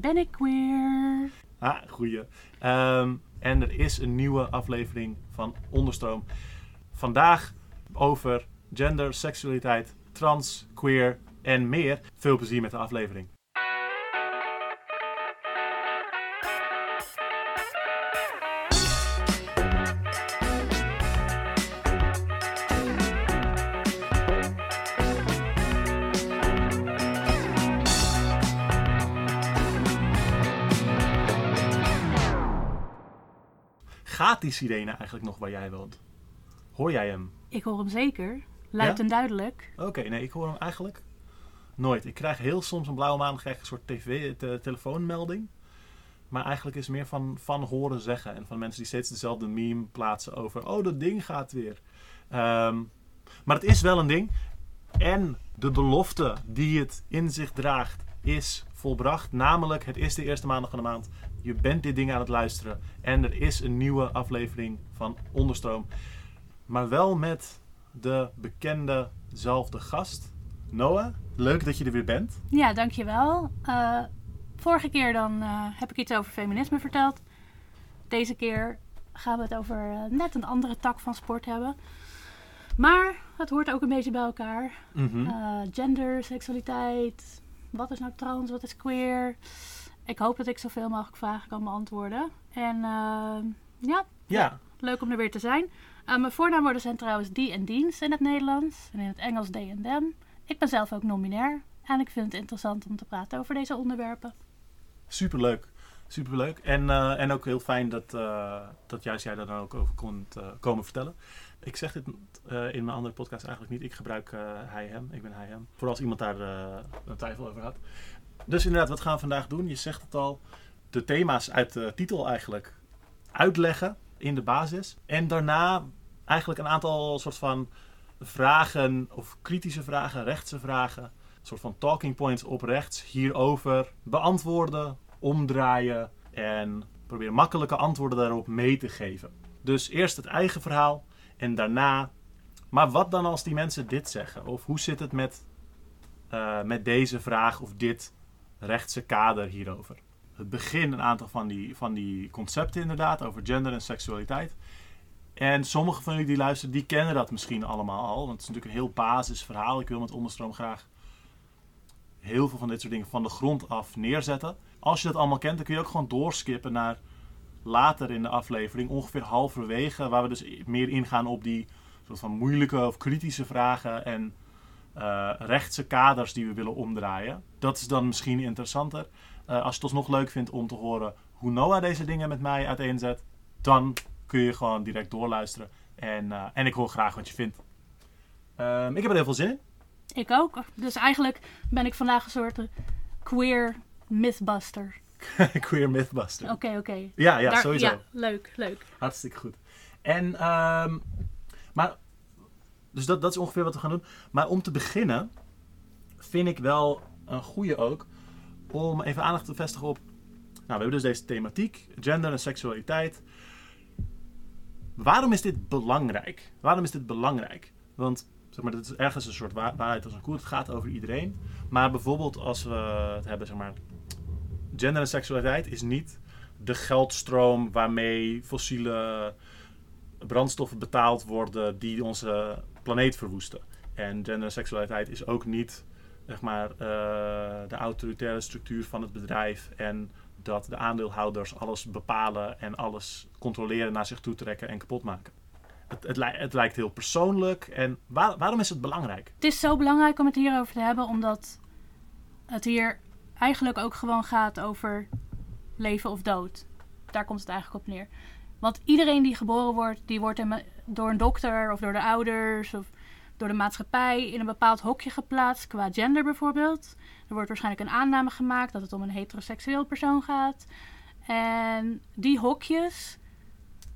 Ben ik queer? Ah, goeie. Ehm, en er is een nieuwe aflevering van Onderstroom. Vandaag over gender, seksualiteit, trans, queer en meer. Veel plezier met de aflevering. Die sirene eigenlijk nog waar jij woont? Hoor jij hem? Ik hoor hem zeker. Luid Ja? en duidelijk. Oké, nee, ik hoor hem eigenlijk nooit. Ik krijg heel soms een blauwe maand krijg ik een soort tv, te- telefoonmelding. Maar eigenlijk is het meer van, van horen zeggen. En van mensen die steeds dezelfde meme plaatsen over... Oh, dat ding gaat weer. Ehm, maar het is wel een ding. En de belofte die het in zich draagt is volbracht. Namelijk, het is de eerste maandag van de maand. Je bent dit ding aan het luisteren. En er is een nieuwe aflevering van Onderstroom. Maar wel met de bekendezelfde gast. Noah, leuk dat je er weer bent. Ja, dankjewel. Eh vorige keer dan eh, heb ik iets over feminisme verteld. Deze keer gaan we het over eh, net een andere tak van sport hebben. Maar het hoort ook een beetje bij elkaar. Mhm. Gender, seksualiteit. Wat is nou trans, wat is queer? Ik hoop dat ik zoveel mogelijk vragen kan beantwoorden. En eh, ja, ja, leuk om er weer te zijn. Eh, mijn voornaamwoorden zijn trouwens die en diens in het Nederlands. En in het Engels they en them. Ik ben zelf ook non-binair. En ik vind het interessant om te praten over deze onderwerpen. superleuk. Superleuk. En, eh, en ook heel fijn dat, eh, dat juist jij daar dan ook over kon eh, komen vertellen. Ik zeg dit eh, in mijn andere podcast eigenlijk niet. Ik gebruik eh, hij, hem. Ik ben hij, hem. Voor als iemand daar eh, een twijfel over had. Dus inderdaad, wat gaan we vandaag doen? Je zegt het al. De thema's uit de titel eigenlijk uitleggen in de basis. En daarna eigenlijk een aantal soort van vragen of kritische vragen, rechtse vragen. Een soort van talking points op rechts hierover beantwoorden, omdraaien en proberen makkelijke antwoorden daarop mee te geven. Dus eerst het eigen verhaal en daarna. Maar wat dan als die mensen dit zeggen? Of hoe zit het met, eh, met deze vraag of dit rechtse kader hierover? Het begin een aantal van die, van die concepten inderdaad over gender en seksualiteit. En sommige van jullie die luisteren, die kennen dat misschien allemaal al. Want het is natuurlijk een heel basisverhaal. Ik wil met Onderstroom graag heel veel van dit soort dingen van de grond af neerzetten. Als je dat allemaal kent, dan kun je ook gewoon doorskippen naar later in de aflevering, ongeveer halverwege, waar we dus meer ingaan op die soort van moeilijke of kritische vragen en eh, rechtse kaders die we willen omdraaien. Dat is dan misschien interessanter. Eh, als je het alsnog leuk vindt om te horen hoe Noah deze dingen met mij uiteenzet, dan kun je gewoon direct doorluisteren. En, eh, en ik hoor graag wat je vindt. Ehm, ik heb er heel veel zin in. Ik ook. Dus eigenlijk ben ik vandaag een soort queer mythbuster. Queer Mythbuster. Oké, oké. Ja, ja, Daar- sowieso. Ja, leuk, leuk. Hartstikke goed. En, ehm, maar, dus dat, dat is ongeveer wat we gaan doen. Maar om te beginnen, vind ik wel een goede ook, om even aandacht te vestigen op, nou, we hebben dus deze thematiek, gender en seksualiteit. Waarom is dit belangrijk? Waarom is dit belangrijk? Want, zeg maar, dit is ergens een soort wa- waarheid als een koe. Het gaat over iedereen. Maar bijvoorbeeld als we het hebben, zeg maar, gender en seksualiteit is niet de geldstroom waarmee fossiele brandstoffen betaald worden die onze planeet verwoesten. En gender en seksualiteit is ook niet zeg maar, eh, de autoritaire structuur van het bedrijf en dat de aandeelhouders alles bepalen en alles controleren, naar zich toe trekken en kapot maken. Het, het, het lijkt heel persoonlijk. En waar- waarom is het belangrijk? Het is zo belangrijk om het hierover te hebben, omdat het hier eigenlijk ook gewoon gaat over leven of dood. Daar komt het eigenlijk op neer. Want iedereen die geboren wordt, die wordt door een dokter of door de ouders of door de maatschappij in een bepaald hokje geplaatst, qua gender bijvoorbeeld. Er wordt waarschijnlijk een aanname gemaakt dat het om een heteroseksueel persoon gaat. En die hokjes,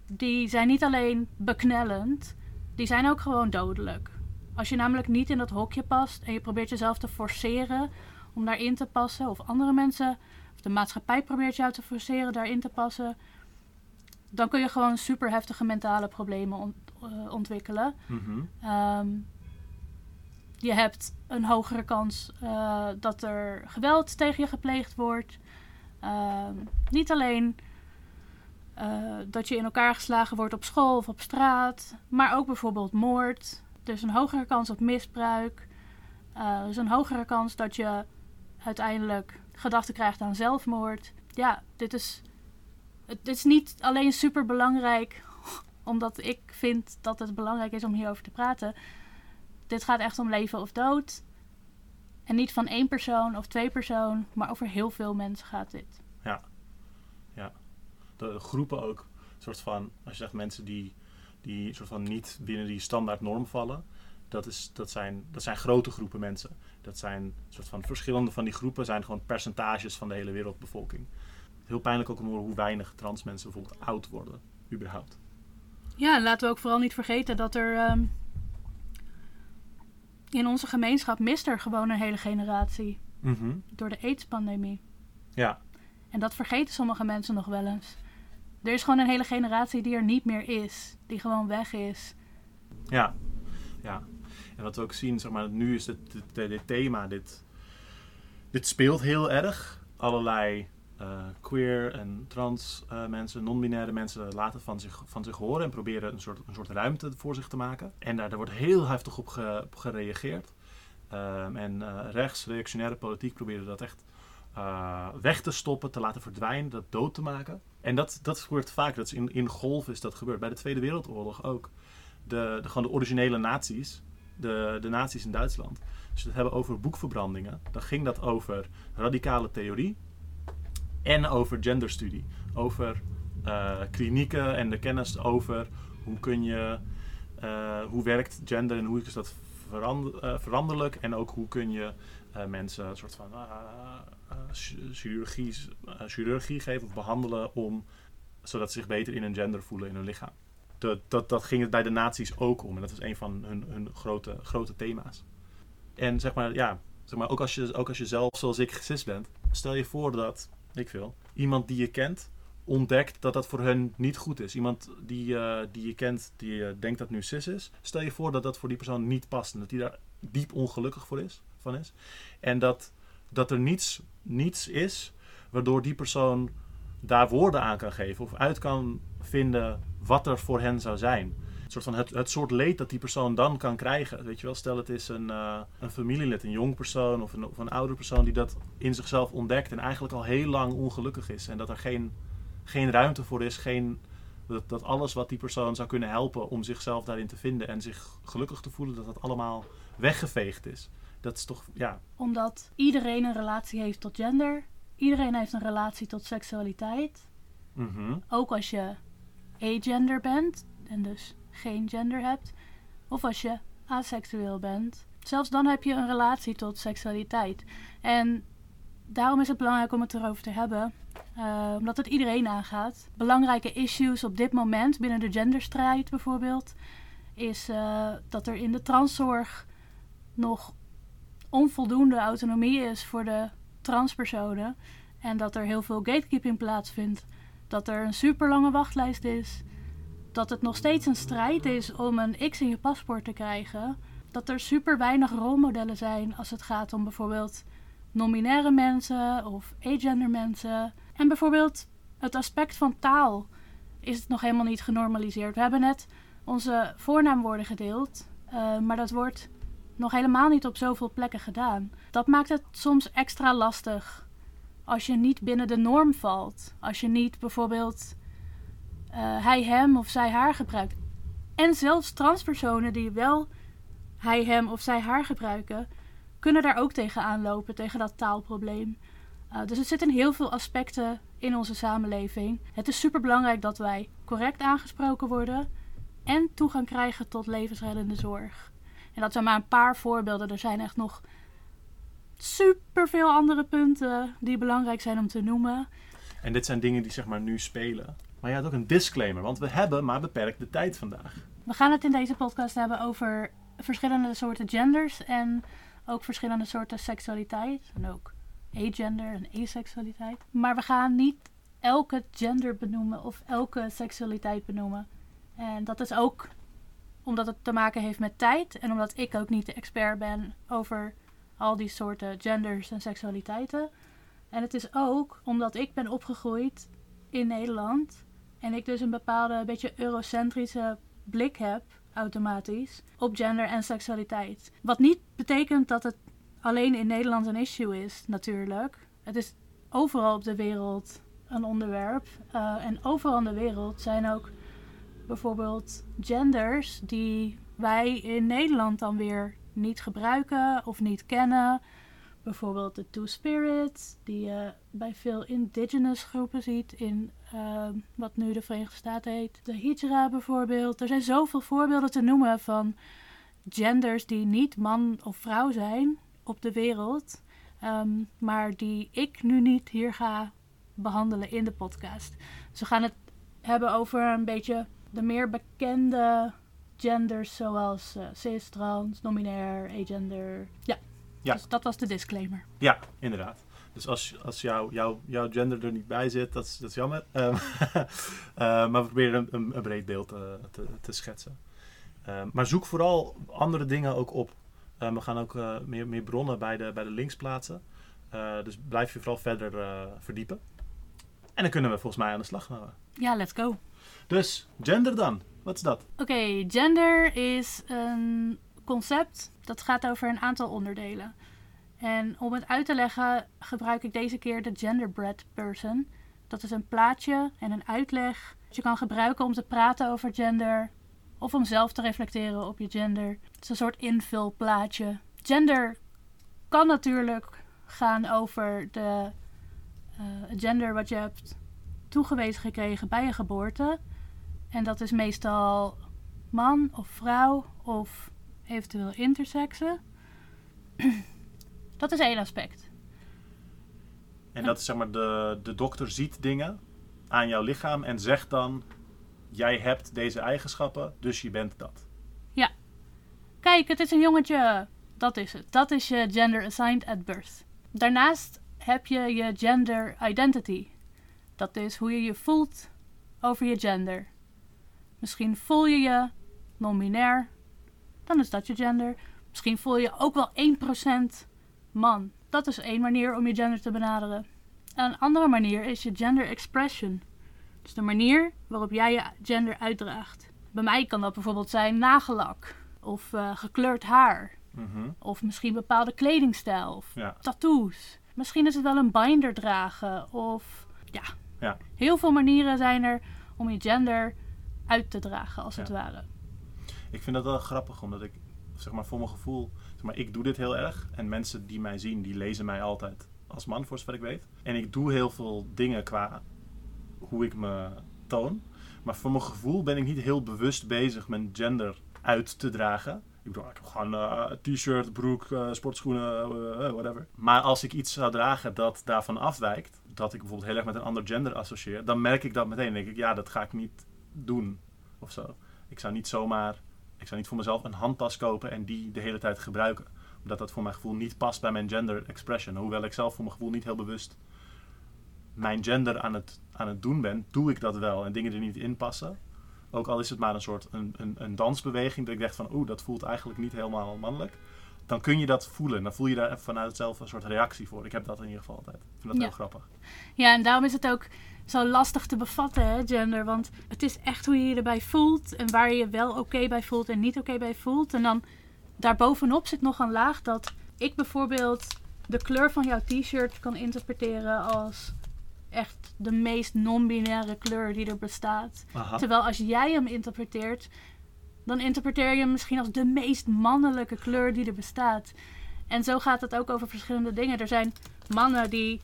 die zijn niet alleen beknellend, die zijn ook gewoon dodelijk. Als je namelijk niet in dat hokje past en je probeert jezelf te forceren om daarin te passen, of andere mensen, of de maatschappij probeert jou te forceren daarin te passen, dan kun je gewoon super heftige mentale problemen ont- eh, ontwikkelen. Mhm. Ehm, je hebt een hogere kans eh, dat er geweld tegen je gepleegd wordt. Ehm, niet alleen eh, dat je in elkaar geslagen wordt op school of op straat, maar ook bijvoorbeeld moord. Er is een hogere kans op misbruik. Er is een hogere kans dat je uiteindelijk gedachten krijgt aan zelfmoord. Ja, dit is, het is niet alleen super belangrijk omdat ik vind dat het belangrijk is om hierover te praten. Dit gaat echt om leven of dood. En niet van één persoon of twee persoon, maar over heel veel mensen gaat dit. Ja, ja. De, groepen ook. Een soort van, als je zegt mensen die, die soort van niet binnen die standaard norm vallen. Dat, is, dat, zijn, dat zijn grote groepen mensen. Dat zijn soort van verschillende van die groepen zijn gewoon percentages van de hele wereldbevolking. Heel pijnlijk ook om hoe weinig trans mensen bijvoorbeeld oud worden, überhaupt. Ja, laten we ook vooral niet vergeten dat er ehm, in onze gemeenschap mist er gewoon een hele generatie. Mhm. Door de AIDS-pandemie. Ja. En dat vergeten sommige mensen nog wel eens. Er is gewoon een hele generatie die er niet meer is. Die gewoon weg is. Ja, ja. En wat we ook zien, zeg maar, nu is dit, dit, dit thema, dit, dit speelt heel erg. Allerlei uh, queer en trans uh, mensen, non-binaire mensen laten van zich, van zich horen en proberen een soort, een soort ruimte voor zich te maken. En daar, daar wordt heel heftig op, ge, op gereageerd. Um, en uh, rechts, reactionaire politiek probeerde dat echt weg te stoppen, te laten verdwijnen, dat dood te maken. En dat, dat gebeurt vaak, dat is in, in golven is dat gebeurd. Bij de Tweede Wereldoorlog ook. De, de, gewoon de originele nazi's, de, de nazi's in Duitsland. Als je het hebben over boekverbrandingen, dan ging dat over radicale theorie en over genderstudie. Over uh, klinieken en de kennis over hoe kun je, uh, hoe werkt gender en hoe is dat verander, uh, veranderlijk en ook hoe kun je mensen een soort van chirurgie, chirurgie geven of behandelen om, zodat ze zich beter in hun gender voelen in hun lichaam. Dat, dat, dat ging het bij de nazi's ook om en dat is een van hun, hun grote, grote thema's. En zeg maar, ja, zeg maar, ook, als je, ook als je zelf zoals ik cis bent, stel je voor dat ik veel. Iemand die je kent ontdekt dat dat voor hen niet goed is. Iemand die, uh, die je kent, die uh, denkt dat nu cis is. Stel je voor dat dat voor die persoon niet past en dat die daar diep ongelukkig voor is, van is. En dat, dat er niets, niets is waardoor die persoon daar woorden aan kan geven of uit kan vinden wat er voor hen zou zijn soort van het, het soort leed dat die persoon dan kan krijgen. Weet je wel, stel het is een, uh, een familielid, een jong persoon of een, of een ouder persoon die dat in zichzelf ontdekt en eigenlijk al heel lang ongelukkig is. En dat er geen, geen ruimte voor is, geen, dat, dat alles wat die persoon zou kunnen helpen om zichzelf daarin te vinden en zich gelukkig te voelen, dat dat allemaal weggeveegd is. Dat is toch, ja. Omdat iedereen een relatie heeft tot gender. Iedereen heeft een relatie tot seksualiteit. Mm Ook als je agender bent en dus geen gender hebt, of als je aseksueel bent. Zelfs dan heb je een relatie tot seksualiteit. En daarom is het belangrijk om het erover te hebben, uh, omdat het iedereen aangaat. Belangrijke issues op dit moment binnen de genderstrijd bijvoorbeeld, is uh, dat er in de transzorg nog onvoldoende autonomie is voor de transpersonen. En dat er heel veel gatekeeping plaatsvindt. Dat er een super lange wachtlijst is dat het nog steeds een strijd is om een X in je paspoort te krijgen. Dat er super weinig rolmodellen zijn als het gaat om bijvoorbeeld nominaire mensen of agender mensen. En bijvoorbeeld het aspect van taal is het nog helemaal niet genormaliseerd. We hebben net onze voornaamwoorden gedeeld, uh, maar dat wordt nog helemaal niet op zoveel plekken gedaan. Dat maakt het soms extra lastig als je niet binnen de norm valt. Als je niet bijvoorbeeld hij hem of zij haar gebruikt. En zelfs transpersonen die wel hij hem of zij haar gebruiken, kunnen daar ook tegen aanlopen, tegen dat taalprobleem. Uh, dus het zit in heel veel aspecten in onze samenleving. Het is super belangrijk dat wij correct aangesproken worden en toegang krijgen tot levensreddende zorg. En dat zijn maar een paar voorbeelden. Er zijn echt nog super veel andere punten die belangrijk zijn om te noemen. En dit zijn dingen die zeg maar nu spelen. Maar je had ook een disclaimer, want we hebben maar beperkte tijd vandaag. We gaan het in deze podcast hebben over verschillende soorten genders en ook verschillende soorten seksualiteit. En ook agender en asexualiteit. Maar we gaan niet elke gender benoemen of elke seksualiteit benoemen. En dat is ook omdat het te maken heeft met tijd en omdat ik ook niet de expert ben over al die soorten genders en seksualiteiten. En het is ook omdat ik ben opgegroeid in Nederland. En ik dus een bepaalde beetje eurocentrische blik heb, automatisch, op gender en seksualiteit. Wat niet betekent dat het alleen in Nederland een issue is, natuurlijk. Het is overal op de wereld een onderwerp. Uh, en overal in de wereld zijn ook bijvoorbeeld genders die wij in Nederland dan weer niet gebruiken of niet kennen. Bijvoorbeeld de Two-Spirit, die je bij veel indigenous groepen ziet in uh, wat nu de Verenigde Staten heet. De Hijra bijvoorbeeld. Er zijn zoveel voorbeelden te noemen van genders die niet man of vrouw zijn op de wereld. Um, maar die ik nu niet hier ga behandelen in de podcast. We gaan het hebben over een beetje de meer bekende genders zoals uh, cis, trans, non-binair, agender. Ja. Ja. Dus dat was de disclaimer. Ja, inderdaad. Dus als, als jou, jou, jouw gender er niet bij zit, dat is, dat is jammer. Um, uh, maar we proberen een, een, breed beeld uh, te, te, schetsen. Uh, maar zoek vooral andere dingen ook op. we gaan ook meer, meer bronnen bij de, bij de links plaatsen. dus blijf je vooral verder verdiepen. En dan kunnen we volgens mij aan de slag gaan. Ja, let's go. Dus, gender dan. Wat is dat? Oké, gender is een concept dat gaat over een aantal onderdelen. En om het uit te leggen gebruik ik deze keer de genderbread person. Dat is een plaatje en een uitleg dat je kan gebruiken om te praten over gender of om zelf te reflecteren op je gender. Het is een soort invulplaatje. Gender kan natuurlijk gaan over de uh, gender wat je hebt toegewezen gekregen bij je geboorte. En dat is meestal man of vrouw of eventueel intersexen. dat is één aspect. En dat is zeg maar, de, de dokter ziet dingen aan jouw lichaam en zegt dan: Jij hebt deze eigenschappen, dus je bent dat. Ja. Kijk, het is een jongetje. Dat is het. Dat is je gender assigned at birth. Daarnaast heb je je gender identity. Dat is hoe je je voelt over je gender. Misschien voel je je non-binair, dan is dat je gender. Misschien voel je ook wel 1% man. Dat is één manier om je gender te benaderen. een andere manier is je gender expression. Dus de manier waarop jij je gender uitdraagt. Bij mij kan dat bijvoorbeeld zijn nagellak of uh, gekleurd haar. Mhm. Of misschien bepaalde kledingstijl of tattoos. Misschien is het wel een binder dragen of ja. ja. Heel veel manieren zijn er om je gender uit te dragen, als het ware. Ik vind dat wel grappig, omdat ik, zeg maar, voor mijn gevoel, zeg maar, ik doe dit heel erg. En mensen die mij zien, die lezen mij altijd als man, voor zover ik weet. En ik doe heel veel dingen qua hoe ik me toon. Maar voor mijn gevoel ben ik niet heel bewust bezig mijn gender uit te dragen. Ik bedoel, ik heb gewoon uh, t-shirt, broek, uh, sportschoenen, uh, whatever. Maar als ik iets zou dragen dat daarvan afwijkt, dat ik bijvoorbeeld heel erg met een ander gender associeer, dan merk ik dat meteen. Dan denk ik, ja, dat ga ik niet doen of zo. Ik zou niet zomaar, ik zou niet voor mezelf een handtas kopen en die de hele tijd gebruiken. Omdat dat voor mijn gevoel niet past bij mijn gender expression. Hoewel ik zelf voor mijn gevoel niet heel bewust mijn gender aan het, aan het doen ben, doe ik dat wel en dingen er niet in passen. Ook al is het maar een soort een, een, een dansbeweging dat ik dacht van oeh, dat voelt eigenlijk niet helemaal mannelijk. Dan kun je dat voelen. Dan voel je daar vanuit zelf een soort reactie voor. Ik heb dat in ieder geval altijd. Ik vind dat heel grappig. Ja, en daarom is het ook zo lastig te bevatten, hè, gender. Want het is echt hoe je je erbij voelt. En waar je je wel oké bij voelt en niet oké bij voelt. En dan daarbovenop zit nog een laag dat ik bijvoorbeeld de kleur van jouw t-shirt kan interpreteren als echt de meest non-binaire kleur die er bestaat. Terwijl als jij hem interpreteert, dan interpreteer je hem misschien als de meest mannelijke kleur die er bestaat. En zo gaat het ook over verschillende dingen. Er zijn mannen die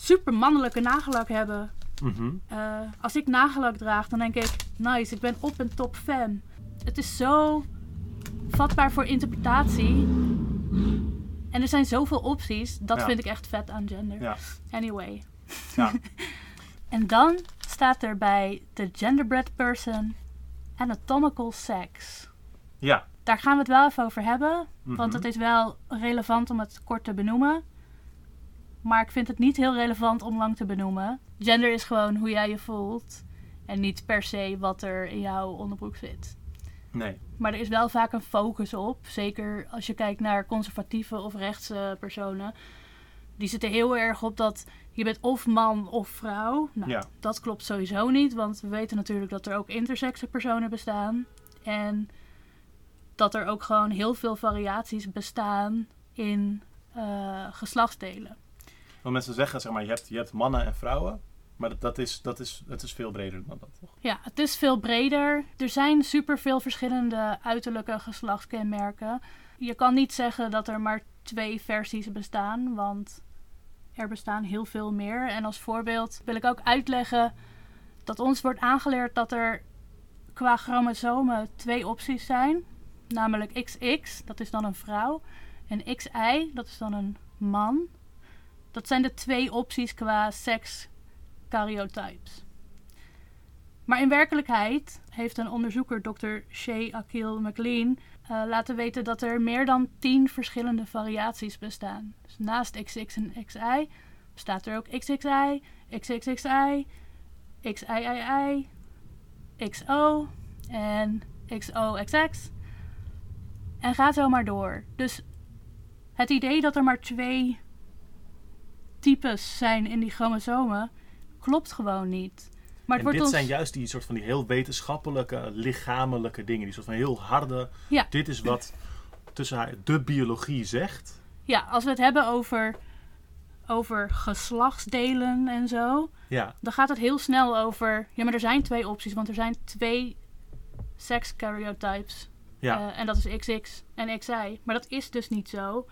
super mannelijke nagellak hebben. Mhm. Eh, als ik nagellak draag, dan denk ik, nice, ik ben op een top fan. Het is zo vatbaar voor interpretatie. En er zijn zoveel opties. Dat vind ik echt vet aan gender. Ja. Anyway. Ja. en dan staat er bij de genderbread person anatomical sex. Ja. Daar gaan we het wel even over hebben. Want mhm. het is wel relevant om het kort te benoemen. Maar ik vind het niet heel relevant om lang te benoemen. Gender is gewoon hoe jij je voelt. En niet per se wat er in jouw onderbroek zit. Nee. Maar er is wel vaak een focus op. Zeker als je kijkt naar conservatieve of rechtse personen. die zitten heel erg op dat je bent of man of vrouw. Nou, Ja. dat klopt sowieso niet, want we weten natuurlijk dat er ook intersexe personen bestaan. En dat er ook gewoon heel veel variaties bestaan in eh, geslachtsdelen. Want mensen zeggen, zeg maar, je hebt, je hebt mannen en vrouwen. Maar dat, dat, is, dat, is, dat is veel breder dan dat, toch? Ja, het is veel breder. Er zijn superveel verschillende uiterlijke geslachtskenmerken. Je kan niet zeggen dat er maar twee versies bestaan, want er bestaan heel veel meer. En als voorbeeld wil ik ook uitleggen dat ons wordt aangeleerd dat er qua chromosomen twee opties zijn. Namelijk XX, dat is dan een vrouw, en XY, dat is dan een man. Dat zijn de twee opties qua seks karyotypes. Maar in werkelijkheid heeft een onderzoeker, Dr. Shay Akil McLean, eh, laten weten dat er meer dan 10 verschillende variaties bestaan. Dus naast XX en XY bestaat er ook XXI, XXXI, XIII, XO en XOXX. En ga zo maar door. Dus het idee dat er maar twee types zijn in die chromosomen klopt gewoon niet. Maar en dit ons... zijn juist die soort van die heel wetenschappelijke, lichamelijke dingen. Die soort van heel harde... Ja. Dit is wat tussen haar de biologie zegt. Ja, als we het hebben over, over geslachtsdelen en zo, Ja, dan gaat het heel snel over. Ja, maar er zijn twee opties, want er zijn twee sex karyotypes. ja. Eh, en dat is XX en XY. Maar dat is dus niet zo.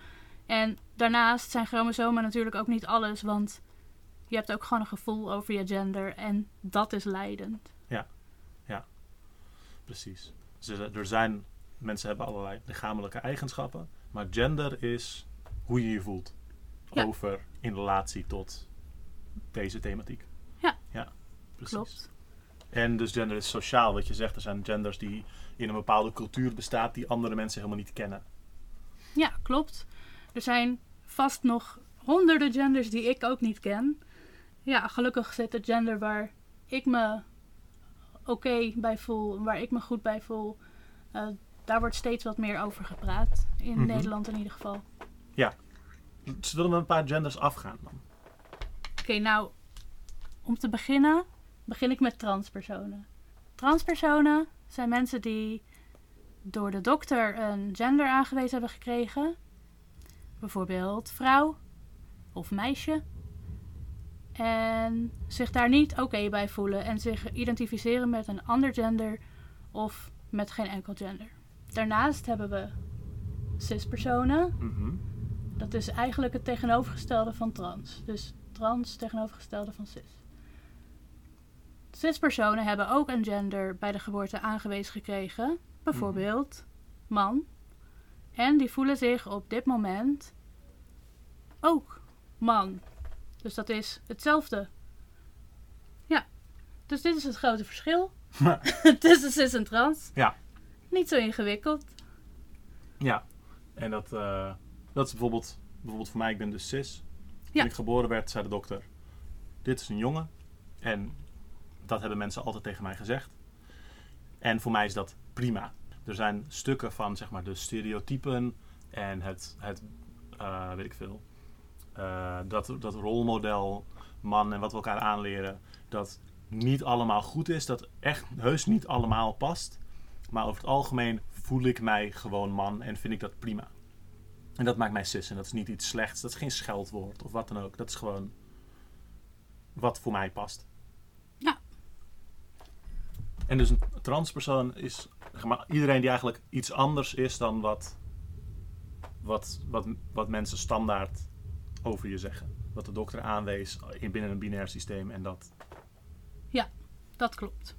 En daarnaast zijn chromosomen natuurlijk ook niet alles, want je hebt ook gewoon een gevoel over je gender en dat is leidend. precies. Dus er- er zijn... Mensen hebben allerlei lichamelijke eigenschappen. Maar gender is hoe je je voelt. Ja. Over in relatie tot deze thematiek. Ja. Ja, precies. Klopt. En dus gender is sociaal, wat je zegt. Er zijn genders die in een bepaalde cultuur bestaan die andere mensen helemaal niet kennen. Ja, klopt. Er zijn vast nog honderden genders die ik ook niet ken. Ja, gelukkig zit het gender waar ik me oké bij voel, waar ik me goed bij voel. eh, daar wordt steeds wat meer over gepraat. In Mhm. Nederland in ieder geval. Zullen we een paar genders afgaan dan? Oké, nou, om te beginnen, begin ik met transpersonen. Transpersonen zijn mensen die door de dokter een gender aangewezen hebben gekregen. Bijvoorbeeld vrouw of meisje. En zich daar niet oké bij voelen en zich identificeren met een ander gender of met geen enkel gender. Daarnaast hebben we cispersonen. Mhm. Dat is eigenlijk het tegenovergestelde van trans. Dus trans tegenovergestelde van cis. Cispersonen hebben ook een gender bij de geboorte aangewezen gekregen. Bijvoorbeeld man. En die voelen zich op dit moment ook man. Dus dat is hetzelfde. Ja. Dus dit is het grote verschil tussen cis en trans. Ja. Niet zo ingewikkeld. Ja, en dat, eh, dat is bijvoorbeeld, bijvoorbeeld voor mij, ik ben dus cis. Ja. Toen ik geboren werd, zei de dokter, dit is een jongen. En dat hebben mensen altijd tegen mij gezegd. En voor mij is dat prima. Er zijn stukken van, zeg maar, de stereotypen en het, het eh, weet ik veel, eh, dat, dat rolmodel man en wat we elkaar aanleren, dat niet allemaal goed is, dat echt heus niet allemaal past. Maar over het algemeen voel ik mij gewoon man en vind ik dat prima. En dat maakt mij cis. En dat is niet iets slechts. Dat is geen scheldwoord of wat dan ook. Dat is gewoon wat voor mij past. Ja. En dus een transpersoon is maar, iedereen die eigenlijk iets anders is dan wat, wat, wat, wat mensen standaard over je zeggen. Wat de dokter aanwees in binnen een binair systeem. En dat. Dat klopt.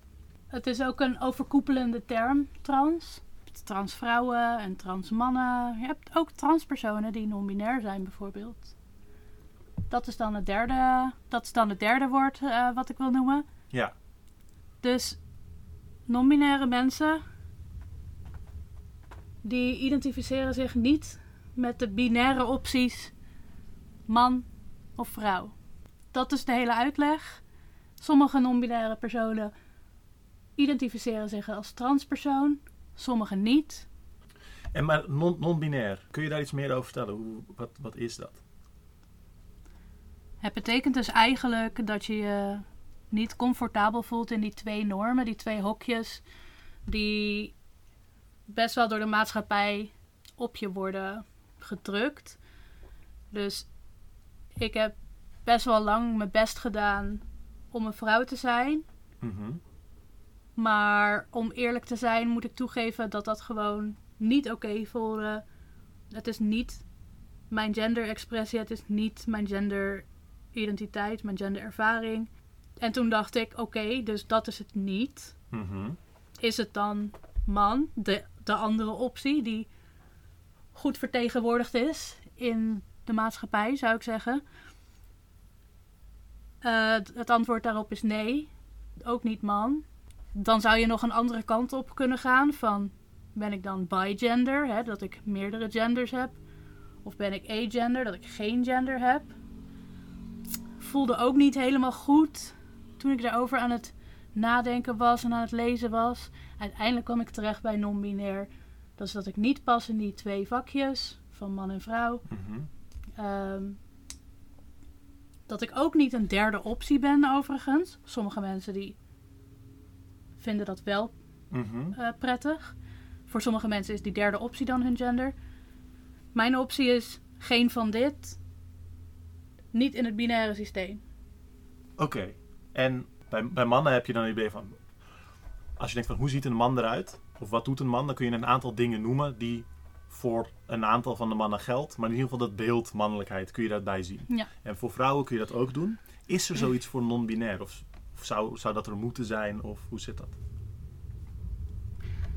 Het is ook een overkoepelende term, trans. Transvrouwen en transmannen. Je hebt ook transpersonen die non-binair zijn, bijvoorbeeld. Dat is dan het derde, dat is dan het derde woord eh, wat ik wil noemen. Ja, Dus non-binaire mensen die identificeren zich niet met de binaire opties man of vrouw. Dat is de hele uitleg. Sommige non-binaire personen identificeren zich als transpersoon, sommige niet. en maar non- non-binair. Kun je daar iets meer over vertellen? Hoe, wat, wat is dat? Het betekent dus eigenlijk dat je je niet comfortabel voelt in die twee normen, die twee hokjes, die best wel door de maatschappij op je worden gedrukt. Dus ik heb best wel lang mijn best gedaan om een vrouw te zijn. Mhm. Maar om eerlijk te zijn moet ik toegeven dat dat gewoon niet oké voelde. Het is niet mijn genderexpressie, het is niet mijn genderidentiteit, mijn genderervaring. En toen dacht ik, oké, dus dat is het niet. Mhm. Is het dan man, de, de andere optie, die goed vertegenwoordigd is in de maatschappij, zou ik zeggen? Eh, het- antwoord daarop is nee, ook niet man. Dan zou je nog een andere kant op kunnen gaan van ben ik dan bigender, hè, dat ik meerdere genders heb? Of ben ik agender, dat ik geen gender heb? Voelde ook niet helemaal goed toen ik daarover aan het nadenken was en aan het lezen was. Uiteindelijk kwam ik terecht bij non-binair. Dat is dat ik niet pas in die twee vakjes van man en vrouw. Mhm. Ehm, dat ik ook niet een derde optie ben overigens. Sommige mensen die vinden dat wel Mhm. eh, prettig. Voor sommige mensen is die derde optie dan hun gender. Mijn optie is geen van dit. Niet in het binaire systeem. Oké. En bij, bij mannen heb je dan een idee van... Als je denkt van hoe ziet een man eruit? Of wat doet een man? Dan kun je een aantal dingen noemen die voor een aantal van de mannen geldt. Maar in ieder geval dat beeld mannelijkheid kun je daarbij zien. Ja. En voor vrouwen kun je dat ook doen. Is er zoiets voor non-binair? Of, of zou, zou dat er moeten zijn? Of hoe zit dat?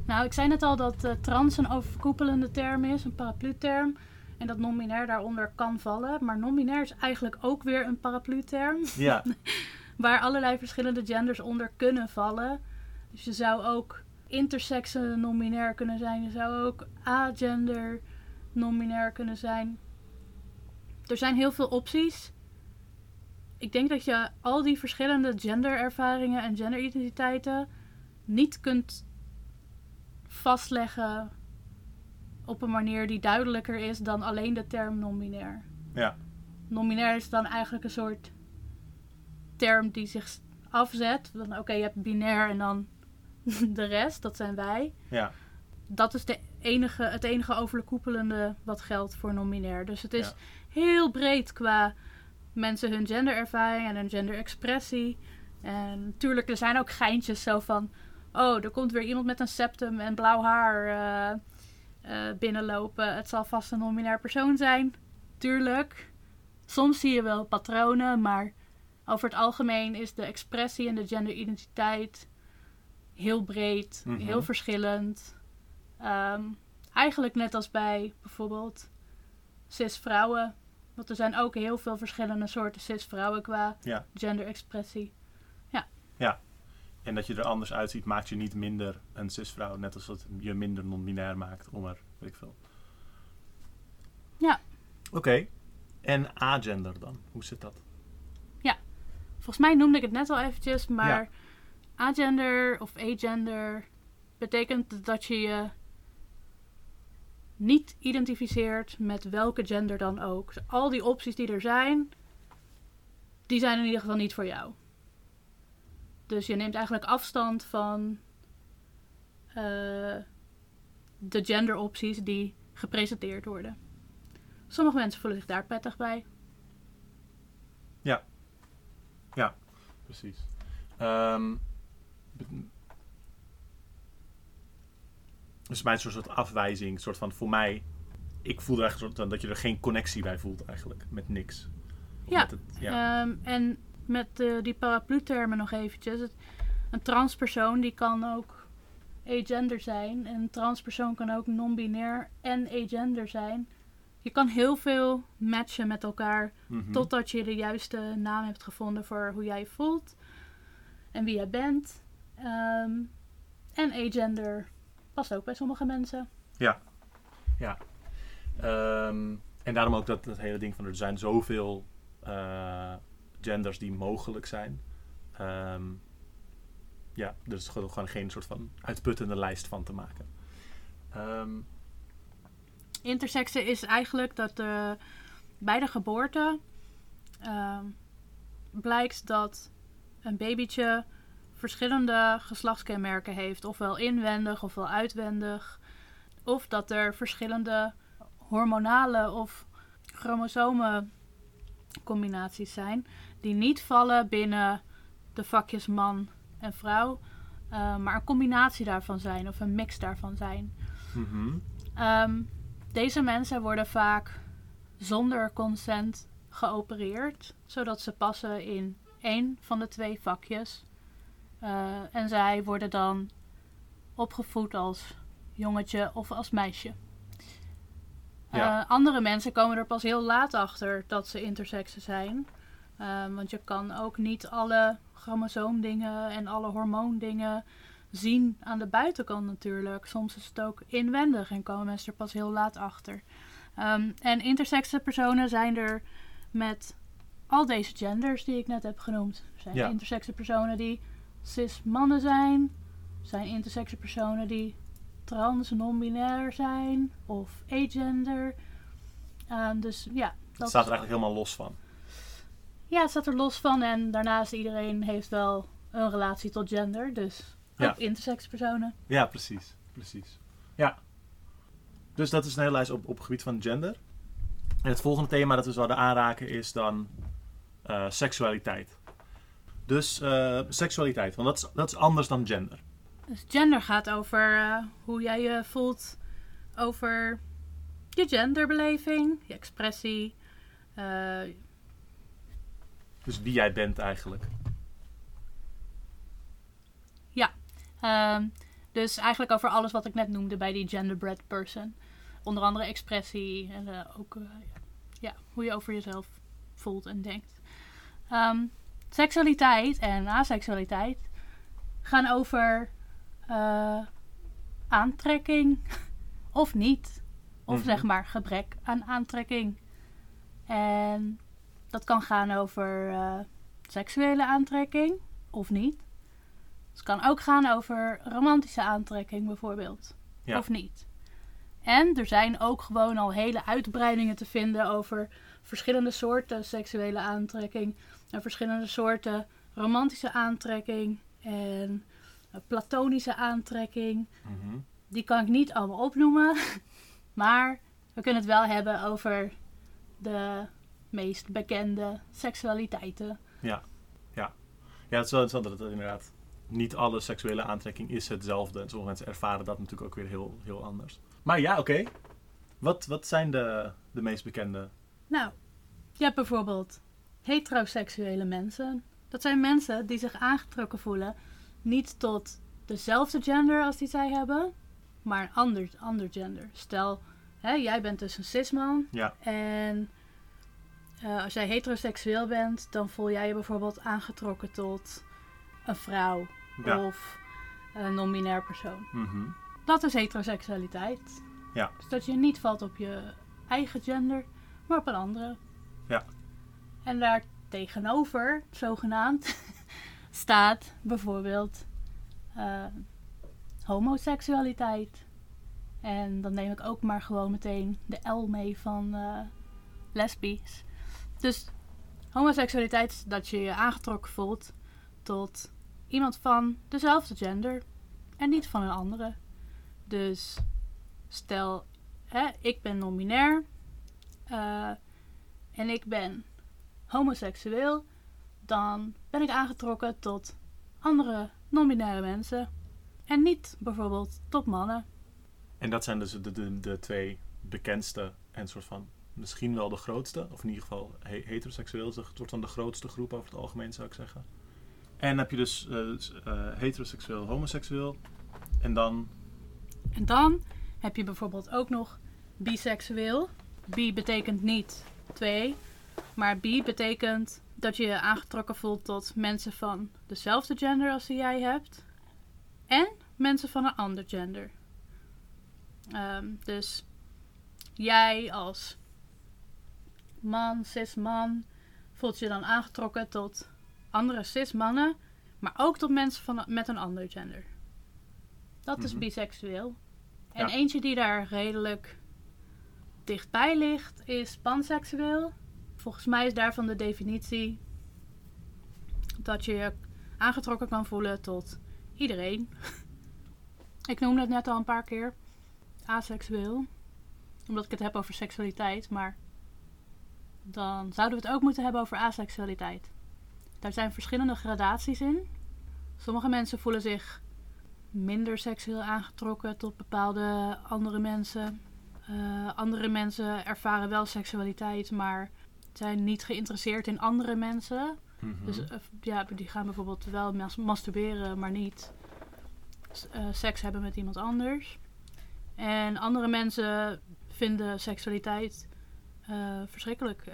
Nou, ik zei net al dat eh, trans een overkoepelende term is, een paraplu-term. En dat non-binair daaronder kan vallen. Maar non-binair is eigenlijk ook weer een paraplu-term. Ja. waar allerlei verschillende genders onder kunnen vallen. Dus je zou ook intersex non-binair kunnen zijn. Je zou ook agender non-binair kunnen zijn. Er zijn heel veel opties. Ik denk dat je al die verschillende genderervaringen en genderidentiteiten niet kunt vastleggen op een manier die duidelijker is dan alleen de term non-binair. Ja. Non-binair is dan eigenlijk een soort term die zich afzet. Van oké, je hebt binair en dan de rest, dat zijn wij. Ja. Dat is de enige, het enige overkoepelende wat geldt voor non-binair. Dus het is Ja. heel breed qua mensen hun genderervaring en hun genderexpressie. En natuurlijk, er zijn ook geintjes zo van... Oh, er komt weer iemand met een septum en blauw haar eh, eh, binnenlopen. Het zal vast een non-binair persoon zijn. Tuurlijk. Soms zie je wel patronen, maar over het algemeen is de expressie en de genderidentiteit heel breed, Mhm. heel verschillend. Ehm, eigenlijk net als bij bijvoorbeeld cis-vrouwen. Want er zijn ook heel veel verschillende soorten cis-vrouwen qua Ja. genderexpressie. En dat je er anders uitziet maakt je niet minder een cisvrouw. Net als dat je minder non-binair maakt. Om er, weet ik veel. Ja. Oké. En agender dan? Hoe zit dat? Volgens mij noemde ik het net al eventjes, maar Ja. Agender of agender betekent dat je je niet identificeert met welke gender dan ook. Dus al die opties die er zijn, die zijn in ieder geval niet voor jou. Dus je neemt eigenlijk afstand van eh, de genderopties die gepresenteerd worden. Sommige mensen voelen zich daar prettig bij. Precies. Ehm, dus bij een soort afwijzing, soort van voor mij. Ik voel er eigenlijk soort dat je er geen connectie bij voelt eigenlijk, met niks. Of Ja, met het, ja. Ehm, en met eh, die paraplu-termen nog eventjes. Het, een transpersoon die kan ook agender zijn. En een transpersoon kan ook non-binair en agender zijn. Je kan heel veel matchen met elkaar Mhm. totdat je de juiste naam hebt gevonden voor hoe jij je voelt en wie jij bent. Ehm, en agender past ook bij sommige mensen. Ehm, en daarom ook dat, dat hele ding van er zijn zoveel eh, genders die mogelijk zijn. Ehm, ja, er is gewoon, geen soort van uitputtende lijst van te maken. Intersexen is eigenlijk dat eh, bij de geboorte blijkt dat een babytje verschillende geslachtskenmerken heeft, ofwel inwendig ofwel uitwendig, of dat er verschillende hormonale of chromosomencombinaties zijn die niet vallen binnen de vakjes man en vrouw, eh, maar een combinatie daarvan zijn of een mix daarvan zijn. Mhm. Ehm, deze mensen worden vaak zonder consent geopereerd, zodat ze passen in één van de twee vakjes. Eh, en zij worden dan opgevoed als jongetje of als meisje. Ja. Eh, andere mensen komen er pas heel laat achter dat ze intersexen zijn. Ehm, want je kan ook niet alle chromosoomdingen en alle hormoondingen zien aan de buitenkant natuurlijk. Soms is het ook inwendig en komen mensen er pas heel laat achter. Ehm, en intersexe personen zijn er met al deze genders die ik net heb genoemd. Er zijn Ja. intersexe personen die cis mannen zijn. Zijn intersexe personen die trans, non-binair zijn of agender. Ehm, dus ja, Het dat staat er eigenlijk helemaal los van. ja, het staat er los van. En daarnaast iedereen heeft wel een relatie tot gender. Dus Ja. ook intersex personen. Ja, precies. Precies. Ja. Dus dat is een hele lijst op, op het gebied van gender. En het volgende thema dat we zouden aanraken is dan eh, seksualiteit. Dus eh, seksualiteit, want dat is, dat is anders dan gender. Dus gender gaat over eh, hoe jij je voelt over je genderbeleving, je expressie. eh, Dus wie jij bent eigenlijk. Ehm, dus eigenlijk over alles wat ik net noemde bij die genderbread person. Onder andere expressie en ook ja, hoe je over jezelf voelt en denkt. Ehm, seksualiteit en aseksualiteit gaan over eh, aantrekking of niet. Of Mhm. zeg maar gebrek aan aantrekking. En dat kan gaan over eh, seksuele aantrekking of niet. Het kan ook gaan over romantische aantrekking bijvoorbeeld. Ja. Of niet. En er zijn ook gewoon al hele uitbreidingen te vinden over verschillende soorten seksuele aantrekking. En verschillende soorten romantische aantrekking. En platonische aantrekking. Mhm. Die kan ik niet allemaal opnoemen. Maar we kunnen het wel hebben over de meest bekende seksualiteiten. Ja, het is wel interessant dat het inderdaad niet alle seksuele aantrekking is hetzelfde. En sommige mensen ervaren dat natuurlijk ook weer heel, heel anders. Maar ja, oké. Wat, wat zijn de, de meest bekende? Nou, je hebt bijvoorbeeld heteroseksuele mensen. Dat zijn mensen die zich aangetrokken voelen niet tot dezelfde gender als die zij hebben, maar een ander, ander gender. Stel, hè, jij bent dus een cisman Ja, en eh, als jij heteroseksueel bent, dan voel jij je bijvoorbeeld aangetrokken tot een vrouw ja. of een non-binair persoon. Mhm. Dat is heteroseksualiteit. Ja. Dus dat je niet valt op je eigen gender, maar op een andere. Ja. En daar tegenover, zogenaamd, staat bijvoorbeeld eh, homoseksualiteit. En dan neem ik ook maar gewoon meteen de L mee van eh lesbisch. Dus homoseksualiteit is dat je je aangetrokken voelt tot iemand van dezelfde gender en niet van een andere. Dus stel, hè, ik ben non-binair eh, en ik ben homoseksueel, dan ben ik aangetrokken tot andere non-binaire mensen en niet bijvoorbeeld tot mannen. En dat zijn dus de, de, de twee bekendste en soort van misschien wel de grootste. Of in ieder geval he- heteroseksueel is een soort van de grootste groep over het algemeen zou ik zeggen. En dan heb je dus eh, eh, heteroseksueel, homoseksueel. En dan, En dan heb je bijvoorbeeld ook nog biseksueel. Bi betekent niet twee, maar bi betekent dat je je aangetrokken voelt tot mensen van dezelfde gender als die jij hebt. En mensen van een ander gender. Ehm, dus jij als man, cis man, voelt je dan aangetrokken tot andere cis mannen, maar ook tot mensen van, met een ander gender. Dat is Mhm. biseksueel. En Ja. eentje die daar redelijk dichtbij ligt is panseksueel. Volgens mij is daarvan de definitie dat je je aangetrokken kan voelen tot iedereen. ik noemde het net al een paar keer. Aseksueel. Omdat ik het heb over seksualiteit, maar dan zouden we het ook moeten hebben over aseksualiteit. Daar zijn verschillende gradaties in. Sommige mensen voelen zich minder seksueel aangetrokken tot bepaalde andere mensen. Uh, andere mensen ervaren wel seksualiteit, maar zijn niet geïnteresseerd in andere mensen. Mhm. Dus uh, ja, die gaan bijvoorbeeld wel mas masturberen, maar niet uh, seks hebben met iemand anders. En andere mensen vinden seksualiteit verschrikkelijk.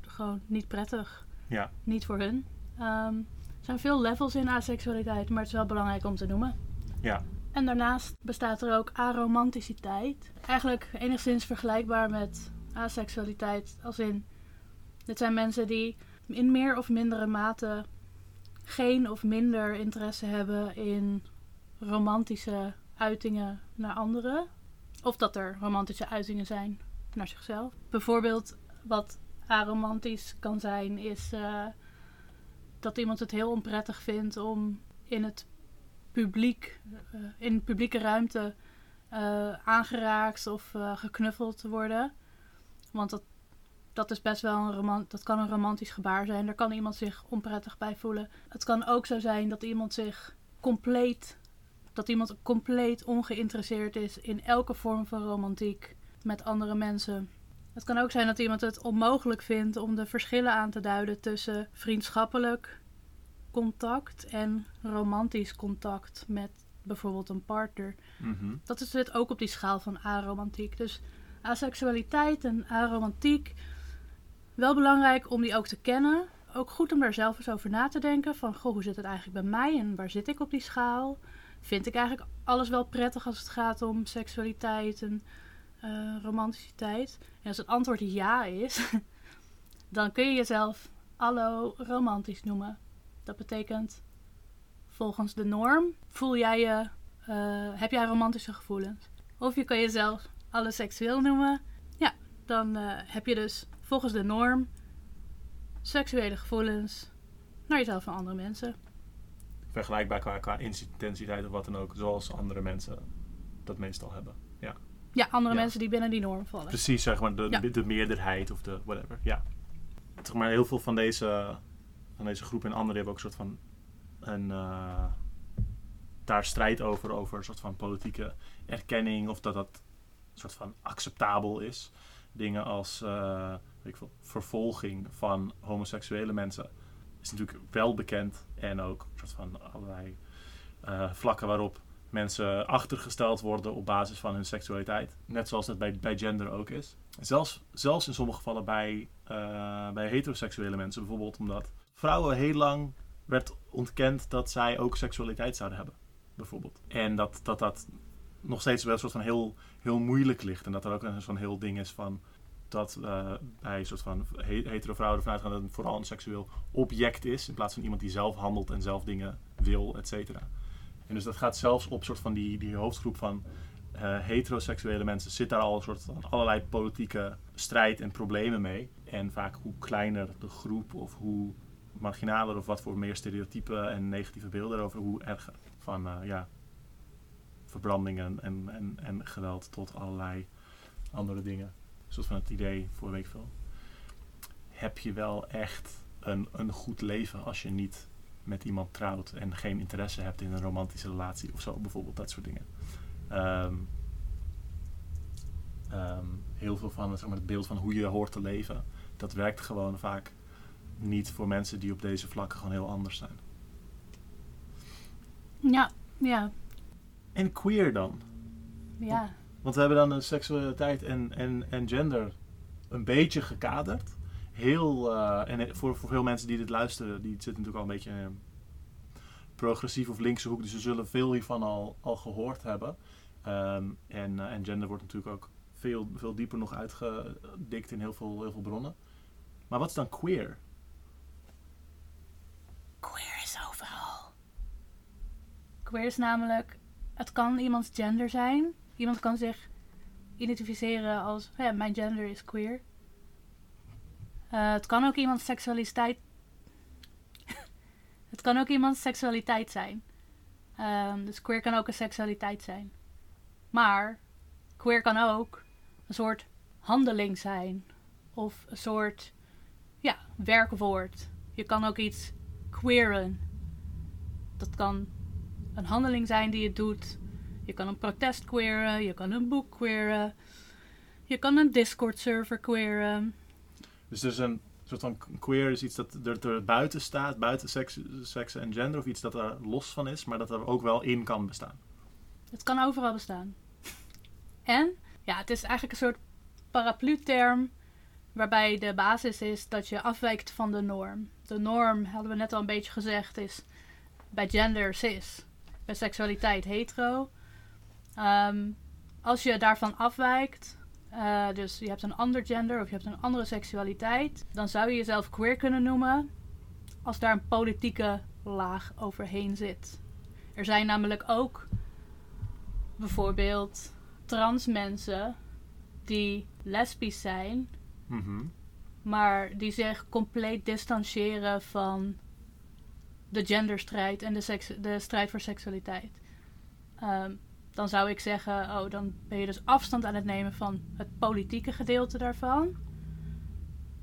gewoon niet prettig. Ja. Niet voor hun. Um, er zijn veel levels in aseksualiteit, maar het is wel belangrijk om te noemen. Ja. En daarnaast bestaat er ook aromanticiteit. Eigenlijk enigszins vergelijkbaar met aseksualiteit. Als in, dit zijn mensen die in meer of mindere mate geen of minder interesse hebben in romantische uitingen naar anderen. Of dat er romantische uitingen zijn naar zichzelf. Bijvoorbeeld wat aromantisch kan zijn is uh, dat iemand het heel onprettig vindt om in het publiek, uh, in publieke ruimte uh, aangeraakt of geknuffeld te worden. Want dat, dat is best wel een romant dat kan een romantisch gebaar zijn. Daar kan iemand zich onprettig bij voelen. Het kan ook zo zijn dat iemand zich compleet, dat iemand compleet ongeïnteresseerd is in elke vorm van romantiek met andere mensen. Het kan ook zijn dat iemand het onmogelijk vindt om de verschillen aan te duiden tussen vriendschappelijk contact en romantisch contact met bijvoorbeeld een partner. Mm -hmm. Dat zit ook op die schaal van aromantiek. Dus aseksualiteit en aromantiek, wel belangrijk om die ook te kennen. Ook goed om daar zelf eens over na te denken. Van, goh, hoe zit het eigenlijk bij mij en waar zit ik op die schaal? Vind ik eigenlijk alles wel prettig als het gaat om seksualiteit en uh, romanticiteit? En als het antwoord ja is, dan kun je jezelf allo romantisch noemen. Dat betekent volgens de norm voel jij je, uh, heb jij romantische gevoelens. Of je kan jezelf alle seksueel noemen. Ja, dan uh, heb je dus volgens de norm seksuele gevoelens naar jezelf en andere mensen. Vergelijkbaar qua, qua intensiteit of wat dan ook, zoals andere mensen dat meestal hebben. Ja, ja andere ja. mensen die binnen die norm vallen. Precies, zeg maar, de, ja. de meerderheid of de whatever. Ja. Zeg maar, heel veel van deze van deze groep en anderen hebben ook een soort van een, uh, daar strijd over, over een soort van politieke erkenning of dat dat een soort van acceptabel is. Dingen als uh, ik vervolging van homoseksuele mensen is natuurlijk wel bekend en ook soort van allerlei uh, vlakken waarop mensen achtergesteld worden op basis van hun seksualiteit. Net zoals dat bij, bij gender ook is. Zelfs, zelfs in sommige gevallen bij, uh, bij heteroseksuele mensen, bijvoorbeeld omdat vrouwen heel lang werd ontkend dat zij ook seksualiteit zouden hebben, bijvoorbeeld. En dat dat, dat nog steeds wel een soort van heel, heel moeilijk ligt. En dat er ook een soort van heel ding is van dat uh, bij soort van hetero vrouwen ervan uitgaan dat het vooral een seksueel object is, in plaats van iemand die zelf handelt en zelf dingen wil, et cetera. En dus dat gaat zelfs op soort van die, die hoofdgroep van uh, heteroseksuele mensen zit daar al een soort van allerlei politieke strijd en problemen mee. En vaak hoe kleiner de groep of hoe marginaler of wat voor meer stereotypen en negatieve beelden erover, hoe erger. Van uh, ja, verbrandingen en, en, en geweld tot allerlei andere dingen. Zoals van het idee voor week veel. Heb je wel echt een, een goed leven als je niet met iemand trouwt en geen interesse hebt in een romantische relatie of zo, bijvoorbeeld dat soort dingen. Um, um, heel veel van zeg maar, het beeld van hoe je hoort te leven, dat werkt gewoon vaak niet voor mensen die op deze vlakken gewoon heel anders zijn. Ja, ja. En queer dan? Ja. Want, we hebben dan seksualiteit en, en, en gender een beetje gekaderd. Heel, uh, en voor, voor veel mensen die dit luisteren, die zitten natuurlijk al een beetje in een progressief of linkse hoek, dus ze zullen veel hiervan al, al gehoord hebben. Um, en, uh, en gender wordt natuurlijk ook veel, veel dieper nog uitgedikt in heel veel, heel veel bronnen. Maar wat is dan queer? Queer is overal. Queer is namelijk, het kan iemands gender zijn. Iemand kan zich identificeren als, ja, mijn gender is queer. Eh, het kan ook iemands seksualiteit. het kan ook iemands seksualiteit zijn. Ehm, dus queer kan ook een seksualiteit zijn. Maar queer kan ook een soort handeling zijn. Of een soort ja, werkwoord. Je kan ook iets queeren. Dat kan een handeling zijn die je doet. Je kan een protest queeren, je kan een boek queeren. Je kan een Discord server queeren. Dus er is een soort van queer is iets dat er, er buiten staat, buiten seks, seks en gender, of iets dat er los van is, maar dat er ook wel in kan bestaan. Het kan overal bestaan. En ja, het is eigenlijk een soort paraplu-term waarbij de basis is dat je afwijkt van de norm. De norm, hadden we net al een beetje gezegd, is bij gender cis, bij seksualiteit hetero. Ehm, als je daarvan afwijkt, uh, dus je hebt een ander gender of je hebt een andere seksualiteit, dan zou je jezelf queer kunnen noemen als daar een politieke laag overheen zit. Er zijn namelijk ook bijvoorbeeld trans mensen die lesbisch zijn, Mm maar die zich compleet distancieren van de genderstrijd en de, de strijd voor seksualiteit. Ehm, dan zou ik zeggen, oh, dan ben je dus afstand aan het nemen van het politieke gedeelte daarvan.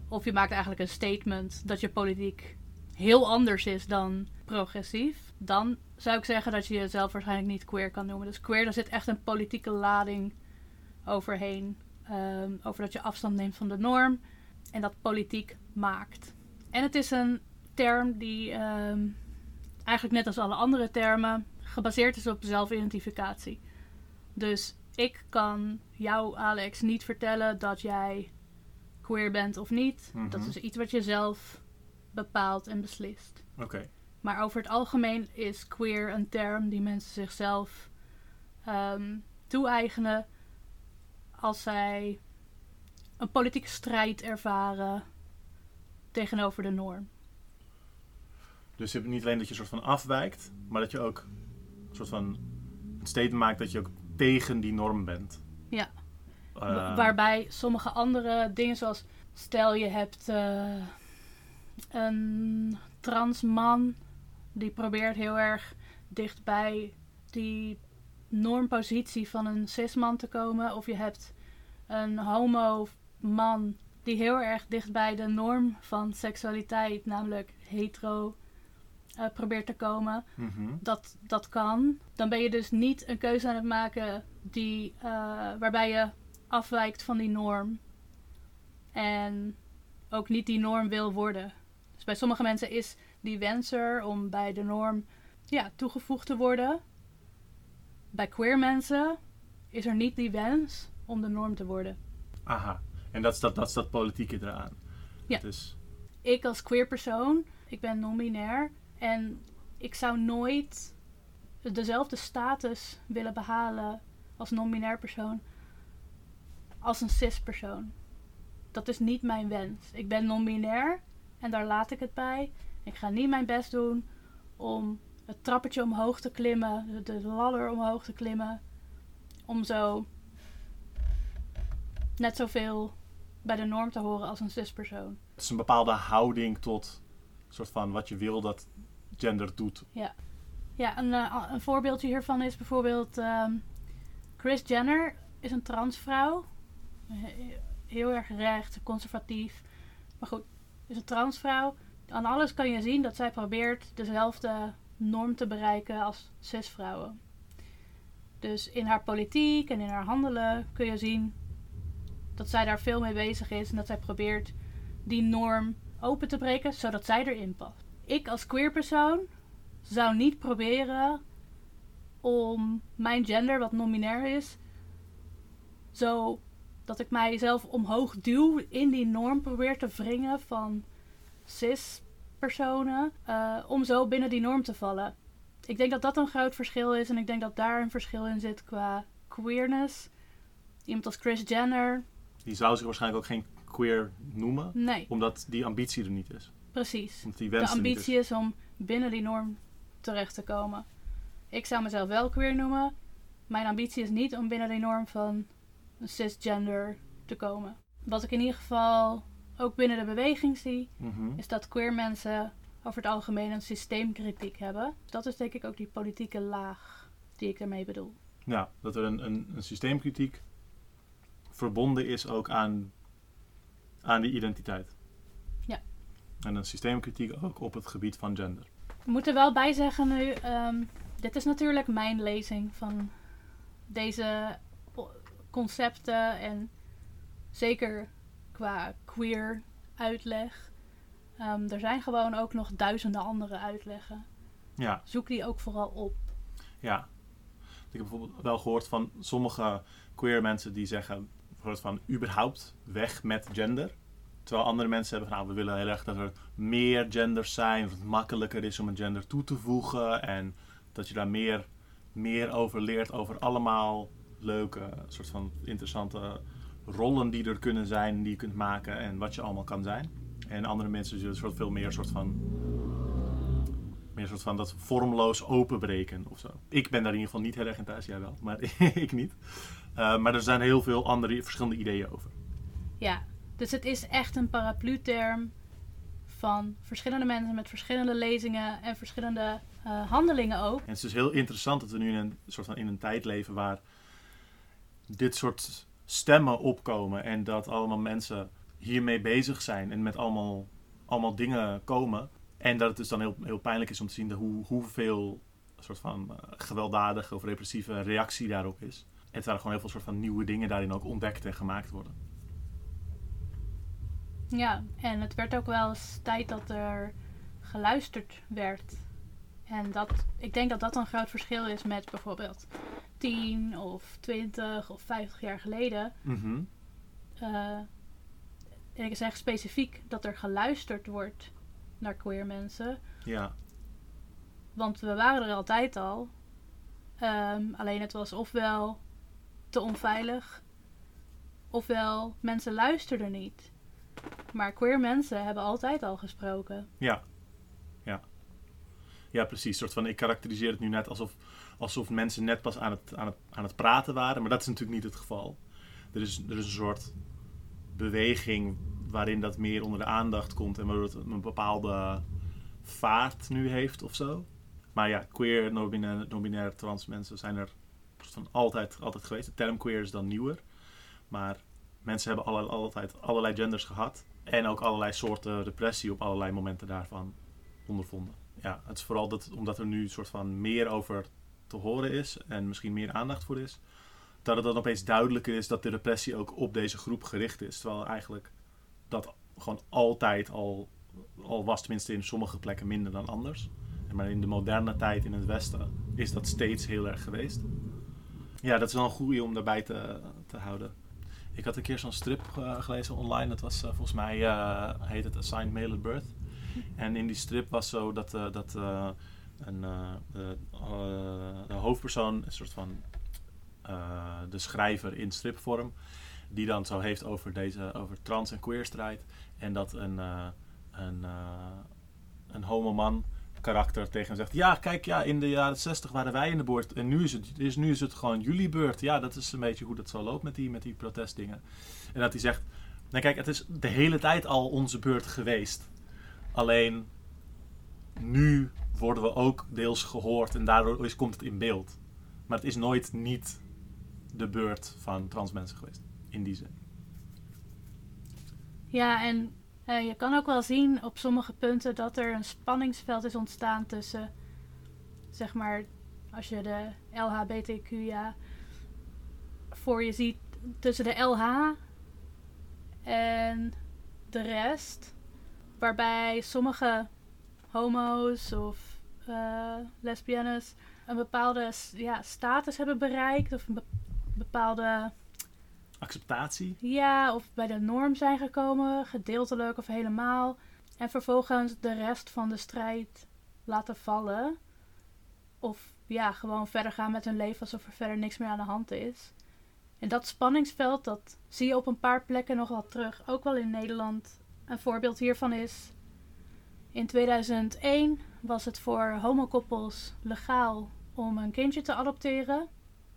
Of je maakt eigenlijk een statement dat je politiek heel anders is dan progressief. Dan zou ik zeggen dat je jezelf waarschijnlijk niet queer kan noemen. Dus queer, daar zit echt een politieke lading overheen. Ehm, over dat je afstand neemt van de norm en dat politiek maakt. En het is een term die ehm, eigenlijk net als alle andere termen gebaseerd is op zelfidentificatie. Dus ik kan jou, Alex, niet vertellen dat jij queer bent of niet. Mhm. Dat is iets wat je zelf bepaalt en beslist. Oké. Maar over het algemeen is queer een term die mensen zichzelf ehm, toe-eigenen als zij een politieke strijd ervaren tegenover de norm. Dus je hebt niet alleen dat je een soort van afwijkt, maar dat je ook soort van een statement maakt dat je ook tegen die norm bent. Ja. Eh, Wa- Waarbij sommige andere dingen, zoals stel je hebt eh, een trans man die probeert heel erg dichtbij die normpositie van een cisman te komen, of je hebt een homo man die heel erg dichtbij de norm van seksualiteit, namelijk hetero, eh, probeert te komen mhm. dat dat kan, dan ben je dus niet een keuze aan het maken die, eh, waarbij je afwijkt van die norm. En ook niet die norm wil worden. Dus bij sommige mensen is die wens er om bij de norm ja, toegevoegd te worden. Bij queer mensen is er niet die wens om de norm te worden. Aha. En dat is dat, dat, is dat politieke eraan. Ja. Dus, ik als queer persoon, ik ben non-binair en ik zou nooit dezelfde status willen behalen als non-binair persoon als een cis persoon. Dat is niet mijn wens. Ik ben non-binair en daar laat ik het bij. Ik ga niet mijn best doen om het trappetje omhoog te klimmen, de, de ladder omhoog te klimmen, om zo net zoveel bij de norm te horen als een cis persoon. het is een bepaalde houding tot soort van wat je wil dat gender doet. Ja, een, eh, een voorbeeldje hiervan is bijvoorbeeld ehm, Chris Jenner is een transvrouw. He- Heel erg recht, conservatief. Maar goed, is een transvrouw. Aan alles kan je zien dat zij probeert dezelfde norm te bereiken als cisvrouwen. Dus in haar politiek en in haar handelen kun je zien dat zij daar veel mee bezig is en dat zij probeert die norm open te breken zodat zij erin past. Ik als queer persoon zou niet proberen om mijn gender, wat non-binair is, zo dat ik mijzelf omhoog duw in die norm probeer te wringen van cis personen, eh, om zo binnen die norm te vallen. Ik denk dat dat een groot verschil is en ik denk dat daar een verschil in zit qua queerness. Iemand als Chris Jenner, Die zou zich waarschijnlijk ook geen queer noemen, nee, omdat die ambitie er niet is. Precies. Die De is. ambitie is om binnen die norm terecht te komen. Ik zou mezelf wel queer noemen. Mijn ambitie is niet om binnen die norm van cisgender te komen. Wat ik in ieder geval ook binnen de beweging zie, Mhm. is dat queer mensen over het algemeen een systeemkritiek hebben. Dat is denk ik ook die politieke laag die ik daarmee bedoel. Ja, dat er een, een, een systeemkritiek verbonden is ook aan, aan die identiteit. En een systeemkritiek ook op het gebied van gender. We moeten er wel bij zeggen nu, ehm, dit is natuurlijk mijn lezing van deze concepten en zeker qua queer uitleg. Ehm, er zijn gewoon ook nog duizenden andere uitleggen. Ja, Zoek die ook vooral op. ja. Ik heb bijvoorbeeld wel gehoord van sommige queer mensen die zeggen bijvoorbeeld van überhaupt weg met gender. Terwijl andere mensen hebben van nou, we willen heel erg dat er meer genders zijn. Dat het makkelijker is om een gender toe te voegen. En dat je daar meer, meer over leert. Over allemaal leuke, soort van interessante rollen die er kunnen zijn. Die je kunt maken en wat je allemaal kan zijn. En andere mensen zullen soort veel meer soort van meer soort van dat vormloos openbreken of zo. Ik ben daar in ieder geval niet heel erg in thuis, jij wel, maar ik niet. Uh, maar er zijn heel veel andere verschillende ideeën over. Ja, dus het is echt een paraplu-term van verschillende mensen met verschillende lezingen en verschillende uh, handelingen ook. En het is dus heel interessant dat we nu in een soort van in een tijd leven waar dit soort stemmen opkomen en dat allemaal mensen hiermee bezig zijn en met allemaal, allemaal dingen komen. En dat het dus dan heel, heel pijnlijk is om te zien hoe, hoeveel soort van uh, gewelddadige of repressieve reactie daarop is. En terwijl er gewoon heel veel soort van nieuwe dingen daarin ook ontdekt en gemaakt worden. Ja, en het werd ook wel eens tijd dat er geluisterd werd. En dat, ik denk dat dat een groot verschil is met bijvoorbeeld 10 of 20 of 50 jaar geleden. Mm -hmm. uh, ik zeg specifiek dat er geluisterd wordt naar queer mensen. Ja. Want we waren er altijd al. Um, alleen het was ofwel te onveilig, ofwel mensen luisterden niet. Maar queer mensen hebben altijd al gesproken. Ja. Ja. Ja, precies. Soort van, ik karakteriseer het nu net alsof, alsof mensen net pas aan het, aan, het, aan het praten waren. Maar dat is natuurlijk niet het geval. Er is, er is een soort beweging waarin dat meer onder de aandacht komt. En waardoor het een bepaalde vaart nu heeft of zo. Maar ja, queer, non-binair, non trans mensen zijn er van altijd, altijd geweest. De term queer is dan nieuwer. Maar mensen hebben alle, altijd allerlei genders gehad. En ook allerlei soorten repressie op allerlei momenten daarvan ondervonden. Ja, het is vooral dat, omdat er nu een soort van meer over te horen is. En misschien meer aandacht voor is. Dat het dan opeens duidelijker is dat de repressie ook op deze groep gericht is. Terwijl eigenlijk dat gewoon altijd al, al was. Tenminste in sommige plekken minder dan anders. Maar in de moderne tijd in het Westen is dat steeds heel erg geweest. Ja, dat is wel een goede om daarbij te, te houden. Ik had een keer zo'n strip uh, gelezen online. Dat was uh, volgens mij, uh, heet het Assigned Male at Birth. En in die strip was zo dat, dat een, de, de, hoofdpersoon, een soort van de schrijver in stripvorm, die dan zo heeft over, deze, over trans- en queer strijd. En dat een, een, een homoman karakter tegen hem zegt: Ja, kijk, ja, in de jaren 60 waren wij in de boord en nu is het, is, nu is het gewoon jullie beurt. Ja, dat is een beetje hoe dat zo loopt met die, met die protestdingen. En dat hij zegt: Nee, kijk, het is de hele tijd al onze beurt geweest. Alleen nu worden we ook deels gehoord en daardoor is, komt het in beeld. Maar het is nooit niet de beurt van trans mensen geweest, in die zin. Ja, en uh, je kan ook wel zien op sommige punten dat er een spanningsveld is ontstaan tussen, zeg maar, als je de LHBTQIA voor je ziet, tussen de LH en de rest. Waarbij sommige homo's of uh, lesbiennes een bepaalde ja, status hebben bereikt of een be bepaalde acceptatie. Ja, of bij de norm zijn gekomen, gedeeltelijk of helemaal. En vervolgens de rest van de strijd laten vallen. Of ja, gewoon verder gaan met hun leven alsof er verder niks meer aan de hand is. En dat spanningsveld, dat zie je op een paar plekken nog wel terug. Ook wel in Nederland. Een voorbeeld hiervan is... In 2001 was het voor homokoppels legaal om een kindje te adopteren.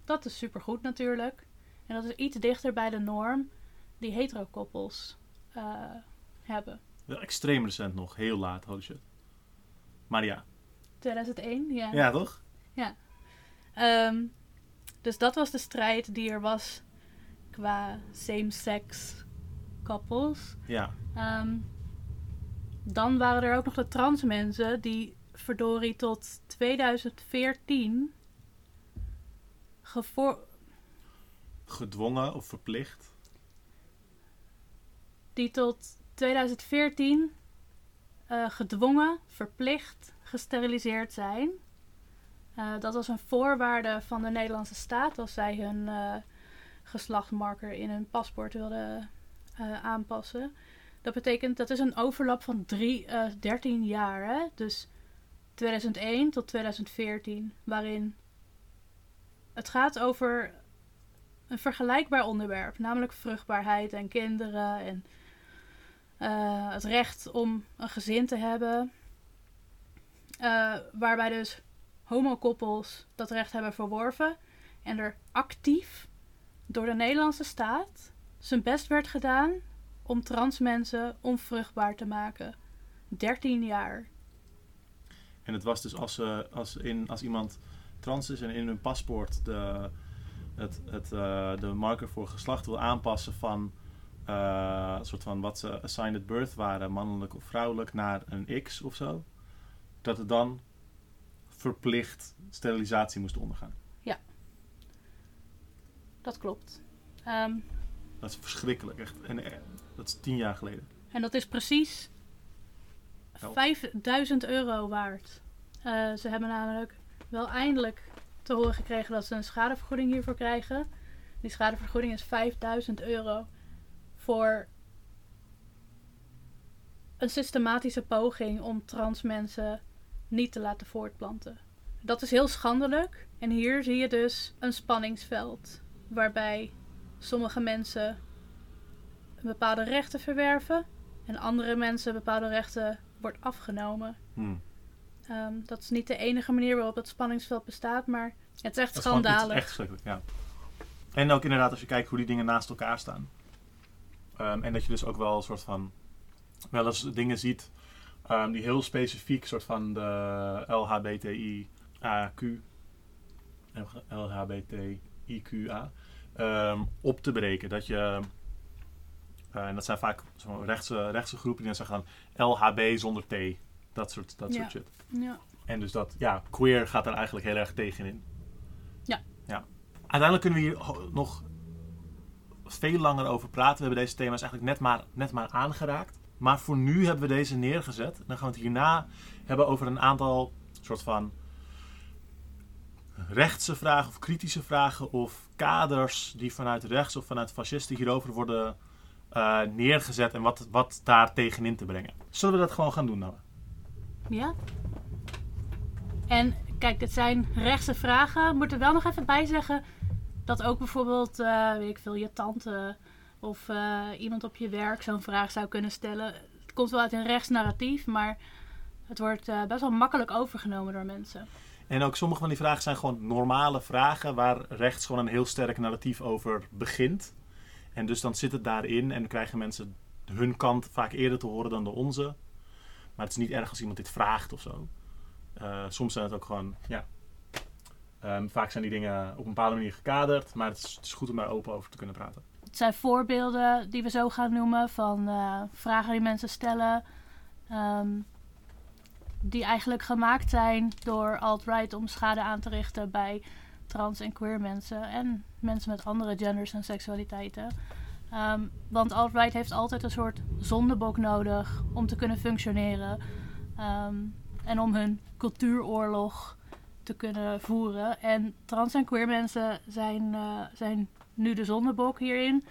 Dat is supergoed natuurlijk. En dat is iets dichter bij de norm die heterokoppels uh, hebben. Wel extreem recent nog, heel laat, holy shit. Maar ja. 2001, ja. Ja, toch? Ehm, dus dat was de strijd die er was qua same-sex couples. Ja. Ehm, dan waren er ook nog de trans mensen die verdorie tot 2014 gevoor Gedwongen of verplicht. die tot 2014 eh, gedwongen, verplicht gesteriliseerd zijn. Eh, dat was een voorwaarde van de Nederlandse staat als zij hun eh geslachtmarker in hun paspoort wilden aanpassen. Dat betekent dat is een overlap van drie, eh 13 jaar. Hè? Dus 2001 tot 2014, waarin het gaat over een vergelijkbaar onderwerp, namelijk vruchtbaarheid en kinderen en eh, het recht om een gezin te hebben. Eh, waarbij dus homokoppels dat recht hebben verworven en er actief door de Nederlandse staat zijn best werd gedaan om trans mensen onvruchtbaar te maken. 13 jaar. En het was dus als, ze als, in, als iemand trans is en in hun paspoort de, het, het, eh, de marker voor geslacht wil aanpassen van eh, een soort van wat ze assigned at birth waren, mannelijk of vrouwelijk, naar een X of zo. Dat het dan verplicht sterilisatie moest ondergaan. Dat klopt. Ehm, Dat is verschrikkelijk, echt. En eh, dat is tien jaar geleden. en dat is precies Help. 5000 euro waard. Eh, ze hebben namelijk wel eindelijk te horen gekregen dat ze een schadevergoeding hiervoor krijgen. Die schadevergoeding is 5000 euro voor een systematische poging om trans mensen niet te laten voortplanten. Dat is heel schandelijk. En hier zie je dus een spanningsveld waarbij sommige mensen bepaalde rechten verwerven en andere mensen bepaalde rechten wordt afgenomen. Hmm. Ehm, dat is niet de enige manier waarop het spanningsveld bestaat, maar het is echt Dat is gewoon- het is schandalig. echt verschrikkelijk, ja. En ook inderdaad als je kijkt hoe die dingen naast elkaar staan. Ehm, en dat je dus ook wel een soort van... Wel eens dingen ziet ehm, die heel specifiek soort van de LHBTI-AQ... LHBTIQA ehm, op te breken. Dat je... eh, en dat zijn vaak zo'n rechtse, rechtse groepen die dan zeggen dan LHB zonder T. Dat soort, dat Ja. soort shit. Ja. En dus dat, ja, queer gaat daar eigenlijk heel erg tegenin. Ja. ja. Uiteindelijk kunnen we hier nog veel langer over praten. We hebben deze thema's eigenlijk net maar, net maar aangeraakt. Maar voor nu hebben we deze neergezet. Dan gaan we het hierna hebben over een aantal soort van rechtse vragen of kritische vragen of kaders die vanuit rechts of vanuit fascisten hierover worden eh, neergezet en wat, wat daar tegenin te brengen. Zullen we dat gewoon gaan doen, Noah? Ja. En kijk, dit zijn rechtse vragen. Moet er wel nog even bij zeggen dat ook bijvoorbeeld, eh, weet ik veel, je tante of eh, iemand op je werk zo'n vraag zou kunnen stellen. Het komt wel uit een rechtsnarratief, maar het wordt eh, best wel makkelijk overgenomen door mensen. En ook sommige van die vragen zijn gewoon normale vragen waar rechts gewoon een heel sterk narratief over begint. En dus dan zit het daarin en krijgen mensen hun kant vaak eerder te horen dan de onze. Maar het is niet erg als iemand dit vraagt of zo. Eh, soms zijn het ook gewoon, ja. Ehm, vaak zijn die dingen op een bepaalde manier gekaderd, maar het is, goed om daar open over te kunnen praten. Het zijn voorbeelden die we zo gaan noemen van eh, vragen die mensen stellen. ehm, die eigenlijk gemaakt zijn door alt-right om schade aan te richten bij trans en queer mensen. En mensen met andere genders en seksualiteiten. Ehm, want alt-right heeft altijd een soort zondebok nodig om te kunnen functioneren. Ehm, en om hun cultuuroorlog te kunnen voeren. En trans en queer mensen zijn, eh, zijn nu de zondebok hierin.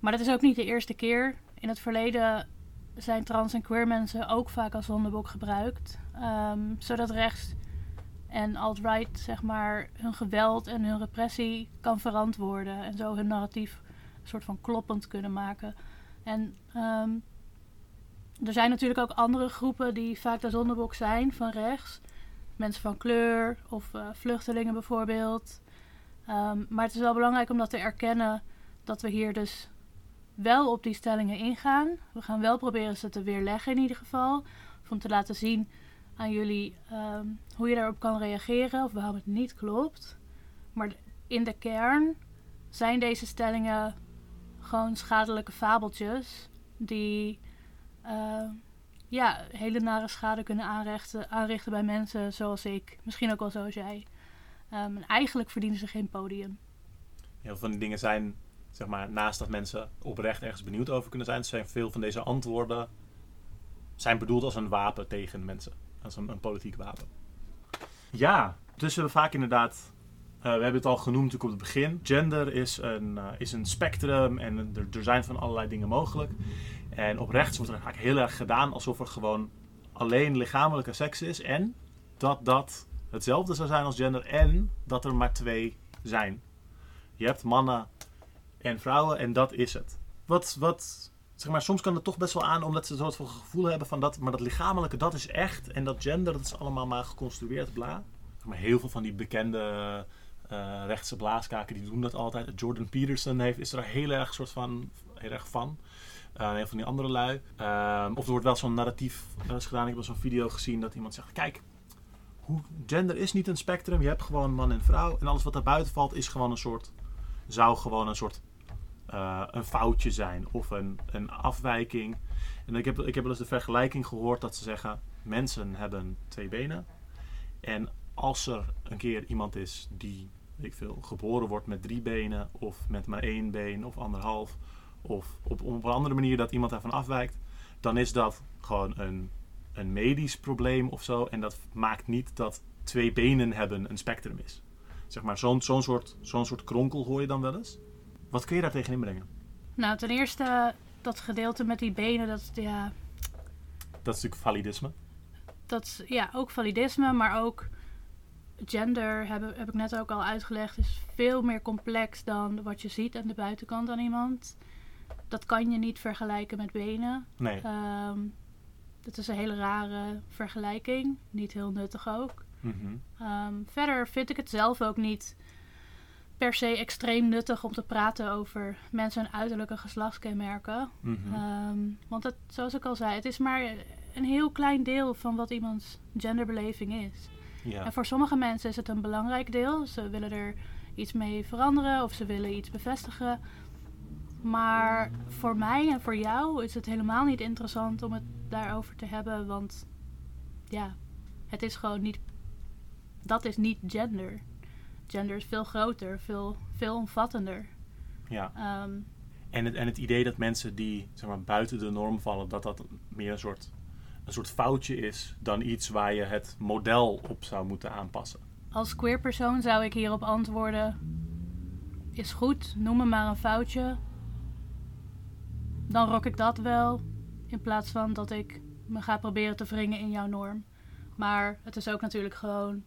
Maar dat is ook niet de eerste keer. In het verleden zijn trans en queer mensen ook vaak als zondebok gebruikt. Ehm, zodat rechts en alt-right zeg maar hun geweld en hun repressie kan verantwoorden. En zo hun narratief soort van kloppend kunnen maken. En ehm, er zijn natuurlijk ook andere groepen die vaak de zondebok zijn van rechts. Mensen van kleur of eh, vluchtelingen bijvoorbeeld. Ehm, maar het is wel belangrijk om dat te erkennen dat we hier dus wel op die stellingen ingaan. We gaan wel proberen ze te weerleggen in ieder geval. Om te laten zien aan jullie ehm, hoe je daarop kan reageren of waarom het niet klopt. Maar in de kern zijn deze stellingen gewoon schadelijke fabeltjes die eh, ja, hele nare schade kunnen aanrichten, aanrichten bij mensen zoals ik, misschien ook wel zoals jij. Ehm, en eigenlijk verdienen ze geen podium. Heel veel van die dingen zijn, zeg maar, naast dat mensen oprecht ergens benieuwd over kunnen zijn, zijn veel van deze antwoorden zijn bedoeld als een wapen tegen mensen. Als een, een politiek wapen. Ja, dus we hebben vaak inderdaad uh, we hebben het al genoemd natuurlijk op het begin. Gender is een, uh, is een spectrum en er, er, zijn van allerlei dingen mogelijk. En op rechts wordt er vaak heel erg gedaan alsof er gewoon alleen lichamelijke seks is. En dat dat hetzelfde zou zijn als gender. En dat er maar twee zijn. Je hebt mannen en vrouwen en dat is het. Wat, wat zeg maar, soms kan het toch best wel aan omdat ze een soort van gevoel hebben van dat, maar dat lichamelijke dat is echt. En dat gender dat is allemaal maar geconstrueerd, bla. Maar heel veel van die bekende uh, rechtse blaaskaken die doen dat altijd. Jordan Peterson heeft, is er heel erg soort van heel erg van. Uh, van die andere lui. Uh, of er wordt wel zo'n narratief gedaan. Ik heb wel zo'n video gezien dat iemand zegt: Kijk, hoe, gender is niet een spectrum. Je hebt gewoon man en vrouw. En alles wat daar buiten valt is gewoon een soort. Zou gewoon een soort. een foutje zijn. Of een, een afwijking. En ik heb, ik heb wel eens de vergelijking gehoord dat ze zeggen: Mensen hebben twee benen. En als er een keer iemand is die ik veel, geboren wordt met drie benen of met maar één been of anderhalf of op, op een andere manier dat iemand daarvan afwijkt, dan is dat gewoon een, een medisch probleem of zo. En dat maakt niet dat twee benen hebben een spectrum is. Zeg maar, zo'n zo'n soort, zo'n soort kronkel hoor je dan wel eens. Wat kun je daar tegen inbrengen? Nou, ten eerste dat gedeelte met die benen, dat ja... Dat is natuurlijk validisme. Dat is ja, ook validisme, maar ook gender, heb, heb ik net ook al uitgelegd, is veel meer complex dan wat je ziet aan de buitenkant aan iemand. Dat kan je niet vergelijken met benen. Nee. Um, dat is een hele rare vergelijking. Niet heel nuttig ook. Mm um, verder vind ik het zelf ook niet per se extreem nuttig om te praten over mensen en uiterlijke geslachtskenmerken. Mm -hmm. um, want het, zoals ik al zei, het is maar een heel klein deel van wat iemands genderbeleving is. Ja. En voor sommige mensen is het een belangrijk deel. Ze willen er iets mee veranderen of ze willen iets bevestigen. Maar voor mij en voor jou is het helemaal niet interessant om het daarover te hebben. Want ja, het is gewoon niet. Dat is niet gender. Gender is veel groter, veel, veel omvattender. Ja. Um, en, het, en het idee dat mensen die zeg maar, buiten de norm vallen, dat dat meer een soort een soort foutje is dan iets waar je het model op zou moeten aanpassen. Als queer persoon zou ik hierop antwoorden: is goed, noem me maar een foutje. Dan rok ik dat wel, in plaats van dat ik me ga proberen te wringen in jouw norm. Maar het is ook natuurlijk gewoon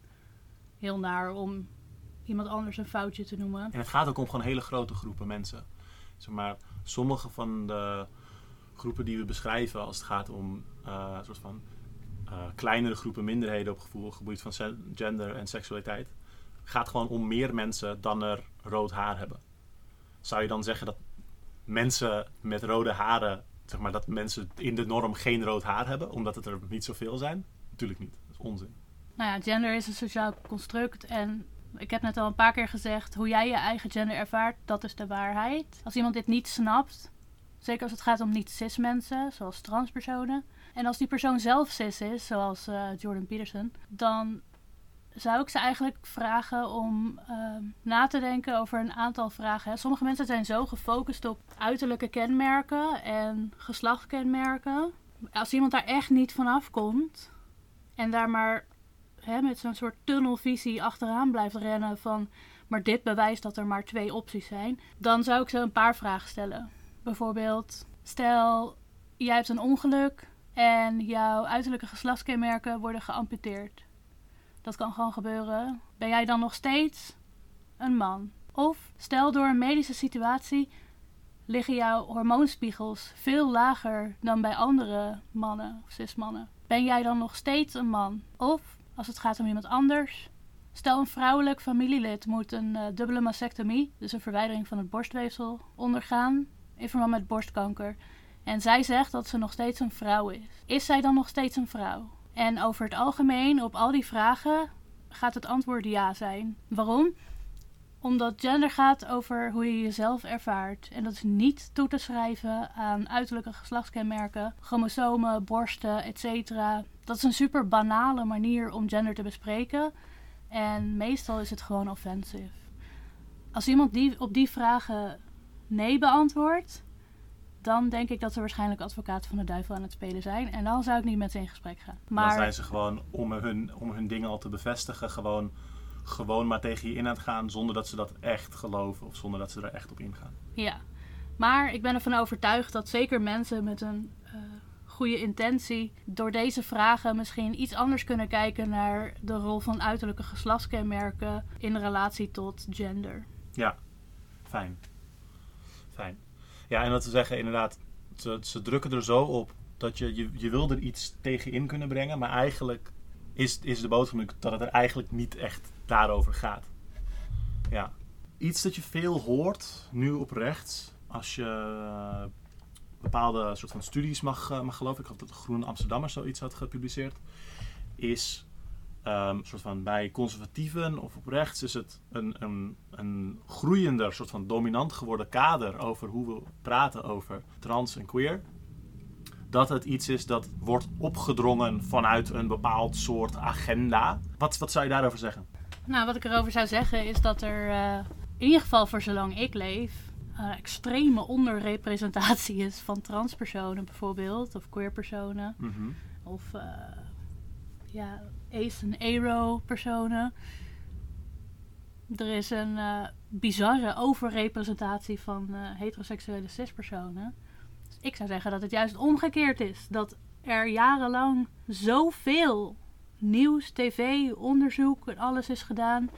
heel naar om iemand anders een foutje te noemen. En het gaat ook om gewoon hele grote groepen mensen. Zeg maar, sommige van de groepen die we beschrijven als het gaat om uh, soort van uh, kleinere groepen minderheden op gevoel, gebied van gender en seksualiteit, gaat gewoon om meer mensen dan er rood haar hebben. Zou je dan zeggen dat mensen met rode haren, zeg maar, dat mensen in de norm geen rood haar hebben, omdat het er niet zoveel zijn? Natuurlijk niet. Dat is onzin. Nou ja, gender is een sociaal construct en ik heb net al een paar keer gezegd, hoe jij je eigen gender ervaart, dat is de waarheid. Als iemand dit niet snapt, zeker als het gaat om niet-cis mensen, zoals transpersonen, en als die persoon zelf cis is, zoals uh, Jordan Peterson, dan zou ik ze eigenlijk vragen om uh, na te denken over een aantal vragen. Sommige mensen zijn zo gefocust op uiterlijke kenmerken en geslachtskenmerken. Als iemand daar echt niet vanaf komt en daar maar hè, met zo'n soort tunnelvisie achteraan blijft rennen van maar dit bewijst dat er maar twee opties zijn, dan zou ik ze een paar vragen stellen. Bijvoorbeeld, stel jij hebt een ongeluk en jouw uiterlijke geslachtskenmerken worden geamputeerd. Dat kan gewoon gebeuren. Ben jij dan nog steeds een man? Of stel door een medische situatie liggen jouw hormoonspiegels veel lager dan bij andere mannen of cismannen. Ben jij dan nog steeds een man? Of als het gaat om iemand anders, stel een vrouwelijk familielid moet een uh, dubbele mastectomie, dus een verwijdering van het borstweefsel, ondergaan. in verband met borstkanker. En zij zegt dat ze nog steeds een vrouw is. Is zij dan nog steeds een vrouw? En over het algemeen, op al die vragen, gaat het antwoord ja zijn. Waarom? Omdat gender gaat over hoe je jezelf ervaart. En dat is niet toe te schrijven aan uiterlijke geslachtskenmerken, chromosomen, borsten, etc. Dat is een super banale manier om gender te bespreken. En meestal is het gewoon offensive. Als iemand die, op die vragen nee beantwoordt, dan denk ik dat ze waarschijnlijk advocaten van de duivel aan het spelen zijn. En dan zou ik niet met ze in gesprek gaan. Maar Dan zijn ze gewoon, om hun, om hun dingen al te bevestigen, gewoon, gewoon maar tegen je in aan het gaan. Zonder dat ze dat echt geloven of zonder dat ze er echt op ingaan. Ja, maar ik ben ervan overtuigd dat zeker mensen met een eh, goede intentie door deze vragen misschien iets anders kunnen kijken naar de rol van uiterlijke geslachtskenmerken in relatie tot gender. Ja, fijn. Fijn. Ja, en dat te zeggen, inderdaad, ze, ze drukken er zo op dat je, je, je wil er iets tegen in kunnen brengen, maar eigenlijk is, is de boodschap dat het er eigenlijk niet echt daarover gaat. Ja. Iets dat je veel hoort, nu op rechts, als je eh, bepaalde soort van studies mag, eh, mag geloven, ik geloof dat de Groene Amsterdammer zoiets had gepubliceerd, is ehm, soort van bij conservatieven of op rechts is het een, een, een groeiender, soort van dominant geworden kader over hoe we praten over trans en queer. Dat het iets is dat wordt opgedrongen vanuit een bepaald soort agenda. Wat, wat zou je daarover zeggen? Nou, wat ik erover zou zeggen is dat er eh, in ieder geval voor zolang ik leef eh, extreme onderrepresentatie is van transpersonen bijvoorbeeld, of queerpersonen, Mhm. of eh, ja, ace en aro personen. Er is een eh, bizarre overrepresentatie van eh, heteroseksuele cispersonen. Dus ik zou zeggen dat het juist omgekeerd is. Dat er jarenlang zoveel nieuws, tv, onderzoek en alles is gedaan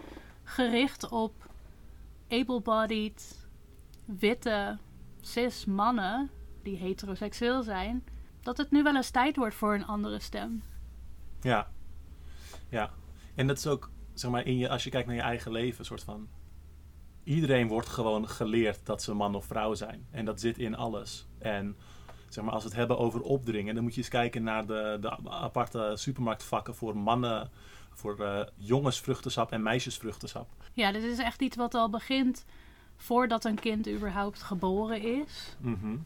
gericht op able-bodied, witte, cis mannen die heteroseksueel zijn, dat het nu wel eens tijd wordt voor een andere stem. Ja. Ja. En dat is ook, zeg maar, in je, als je kijkt naar je eigen leven, een soort van. Iedereen wordt gewoon geleerd dat ze man of vrouw zijn. En dat zit in alles. En zeg maar, als we het hebben over opdringen, dan moet je eens kijken naar de, de aparte supermarktvakken voor mannen, voor eh, jongensvruchtensap en meisjesvruchtensap. Ja, dit is echt iets wat al begint voordat een kind überhaupt geboren is. Mhm.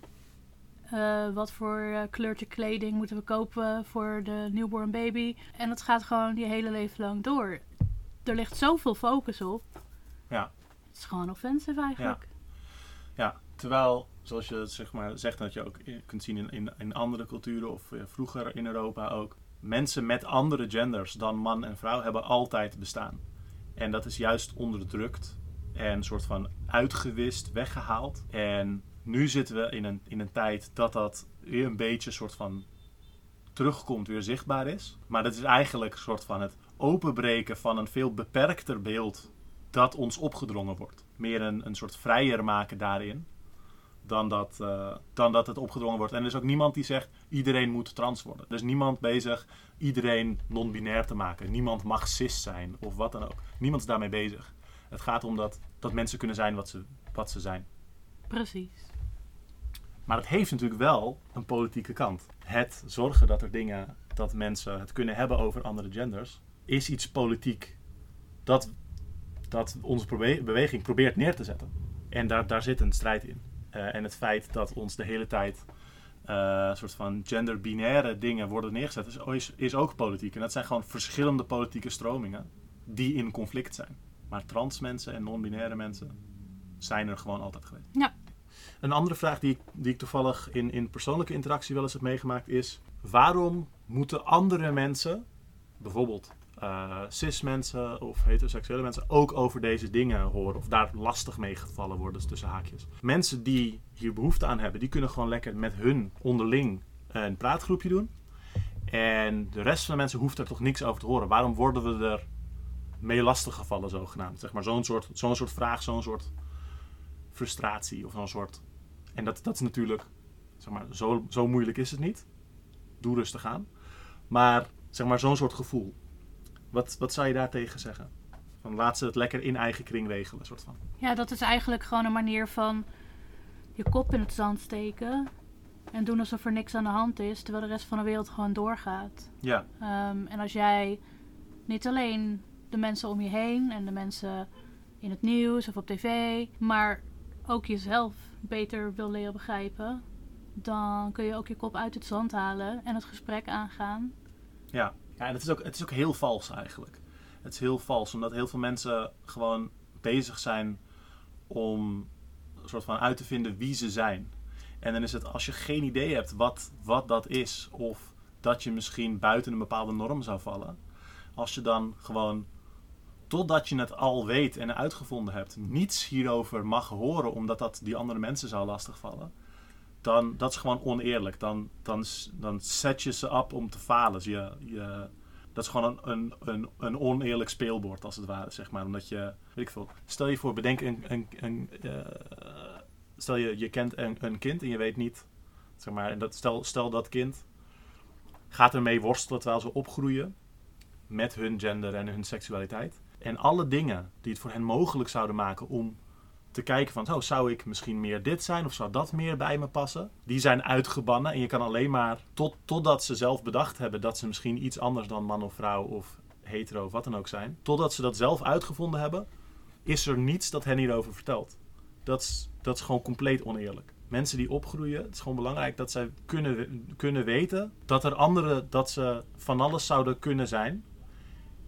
Eh, wat voor eh, kleurtje kleding moeten we kopen voor de newborn baby? En dat gaat gewoon je hele leven lang door. Er ligt zoveel focus op. Ja. Het is gewoon offensive eigenlijk. Ja, terwijl, zoals je het zeg maar, zegt, dat je ook kunt zien in, in, in andere culturen of eh, vroeger in Europa ook. Mensen met andere genders dan man en vrouw hebben altijd bestaan. En dat is juist onderdrukt en een soort van uitgewist, weggehaald. En nu zitten we in een, in een tijd dat dat weer een beetje soort van terugkomt, weer zichtbaar is. Maar dat is eigenlijk een soort van het openbreken van een veel beperkter beeld dat ons opgedrongen wordt. Meer een, een soort vrijer maken daarin. Dan dat, eh, dan dat het opgedrongen wordt. En er is ook niemand die zegt iedereen moet trans worden. Er is niemand bezig iedereen non-binair te maken. Niemand mag cis zijn of wat dan ook. Niemand is daarmee bezig. Het gaat om dat, dat mensen kunnen zijn wat ze, wat ze zijn. Precies. Maar het heeft natuurlijk wel een politieke kant. Het zorgen dat er dingen, dat mensen het kunnen hebben over andere genders, is iets politiek dat, dat onze beweging probeert neer te zetten. En daar, daar zit een strijd in. Eh, en het feit dat ons de hele tijd eh, soort van genderbinaire dingen worden neergezet, is, is, is ook politiek. En dat zijn gewoon verschillende politieke stromingen die in conflict zijn. Maar trans mensen en non-binaire mensen zijn er gewoon altijd geweest. Ja. Een andere vraag die ik, die ik toevallig in, in persoonlijke interactie wel eens heb meegemaakt is: waarom moeten andere mensen, bijvoorbeeld eh, cis mensen of heteroseksuele mensen, ook over deze dingen horen of daar lastig mee gevallen worden, dus tussen haakjes? Mensen die hier behoefte aan hebben, die kunnen gewoon lekker met hun onderling een praatgroepje doen. En de rest van de mensen hoeft er toch niks over te horen. Waarom worden we er mee lastiggevallen, zogenaamd? Zeg maar zo'n soort, zo'n soort vraag, zo'n soort frustratie of zo'n soort. En dat, dat is natuurlijk, zeg maar, zo, zo moeilijk is het niet. Doe rustig aan. Maar, zeg maar, zo'n soort gevoel. Wat, wat zou je daartegen zeggen? Van laat ze het lekker in eigen kring regelen, soort van. Ja, dat is eigenlijk gewoon een manier van je kop in het zand steken en doen alsof er niks aan de hand is, terwijl de rest van de wereld gewoon doorgaat. Ja, Ehm, en als jij niet alleen de mensen om je heen en de mensen in het nieuws of op tv, maar ook jezelf beter wil leren begrijpen, dan kun je ook je kop uit het zand halen en het gesprek aangaan. ja. ja en het is, ook, het is ook heel vals eigenlijk. Het is heel vals, omdat heel veel mensen gewoon bezig zijn om soort van uit te vinden wie ze zijn. En dan is het als je geen idee hebt wat, wat dat is, of dat je misschien buiten een bepaalde norm zou vallen, als je dan gewoon totdat je het al weet en uitgevonden hebt, niets hierover mag horen omdat dat die andere mensen zou lastigvallen, dan dat is gewoon oneerlijk. Dan, dan, dan zet je ze op om te falen. Je, je, dat is gewoon een, een, een, oneerlijk speelbord als het ware, zeg maar. Omdat je, weet ik veel, stel je voor, bedenk een, een, een eh, stel je, je kent een, een kind en je weet niet, zeg maar, dat, stel, stel dat kind gaat ermee worstelen terwijl ze opgroeien met hun gender en hun seksualiteit. En alle dingen die het voor hen mogelijk zouden maken om te kijken van, oh, zou ik misschien meer dit zijn of zou dat meer bij me passen? Die zijn uitgebannen en je kan alleen maar, tot, totdat ze zelf bedacht hebben dat ze misschien iets anders dan man of vrouw of hetero of wat dan ook zijn, totdat ze dat zelf uitgevonden hebben, is er niets dat hen hierover vertelt. Dat is, dat is gewoon compleet oneerlijk. Mensen die opgroeien, het is gewoon belangrijk dat zij kunnen, kunnen weten dat er anderen, dat ze van alles zouden kunnen zijn.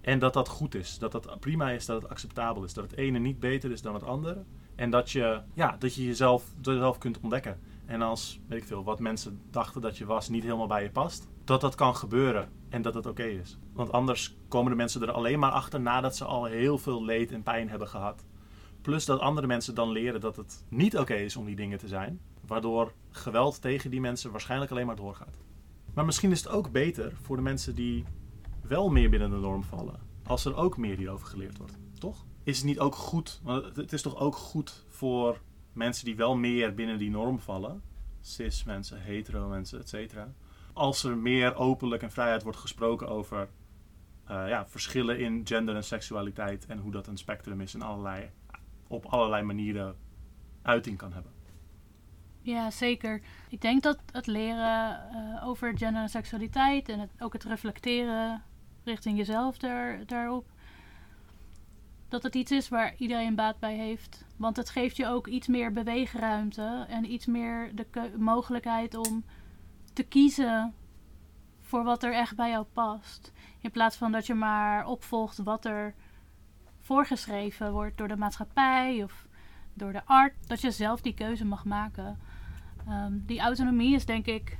En dat dat goed is. Dat dat prima is, dat het acceptabel is. Dat het ene niet beter is dan het andere. En dat je, ja, dat je jezelf, jezelf kunt ontdekken. En als, weet ik veel, wat mensen dachten dat je was niet helemaal bij je past. Dat dat kan gebeuren en dat het oké is. Want anders komen de mensen er alleen maar achter nadat ze al heel veel leed en pijn hebben gehad. Plus dat andere mensen dan leren dat het niet oké is om die dingen te zijn. Waardoor geweld tegen die mensen waarschijnlijk alleen maar doorgaat. Maar misschien is het ook beter voor de mensen die wel meer binnen de norm vallen. Als er ook meer hierover geleerd wordt. Toch? Is het niet ook goed? Want het- is toch ook goed voor mensen die wel meer binnen die norm vallen. Cis mensen, hetero mensen, et cetera. Als er meer openlijk en vrijheid wordt gesproken over eh, ja, verschillen in gender en seksualiteit. En hoe dat een spectrum is en allerlei, op allerlei manieren uiting kan hebben. Ja, zeker. Ik denk dat het leren eh, over gender en seksualiteit en ook het reflecteren richting jezelf daar, daarop, dat het iets is waar iedereen baat bij heeft. Want het geeft je ook iets meer beweegruimte en iets meer de mogelijkheid om te kiezen voor wat er echt bij jou past. In plaats van dat je maar opvolgt wat er voorgeschreven wordt door de maatschappij of door de art, dat je zelf die keuze mag maken. Ehm, die autonomie is denk ik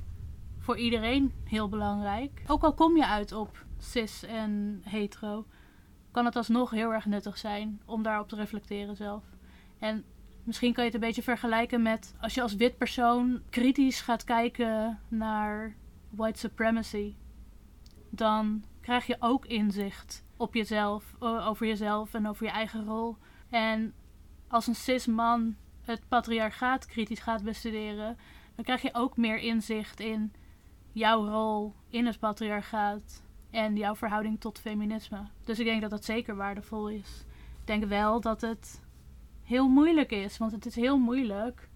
voor iedereen heel belangrijk. Ook al kom je uit op cis en hetero, kan het alsnog heel erg nuttig zijn om daarop te reflecteren zelf. En misschien kan je het een beetje vergelijken met als je als wit persoon kritisch gaat kijken naar white supremacy, dan krijg je ook inzicht op jezelf, over jezelf en over je eigen rol. En als een cis man het patriarchaat kritisch gaat bestuderen, dan krijg je ook meer inzicht in jouw rol in het patriarchaat en jouw verhouding tot feminisme. Dus ik denk dat dat zeker waardevol is. Ik denk wel dat het heel moeilijk is, want het is heel moeilijk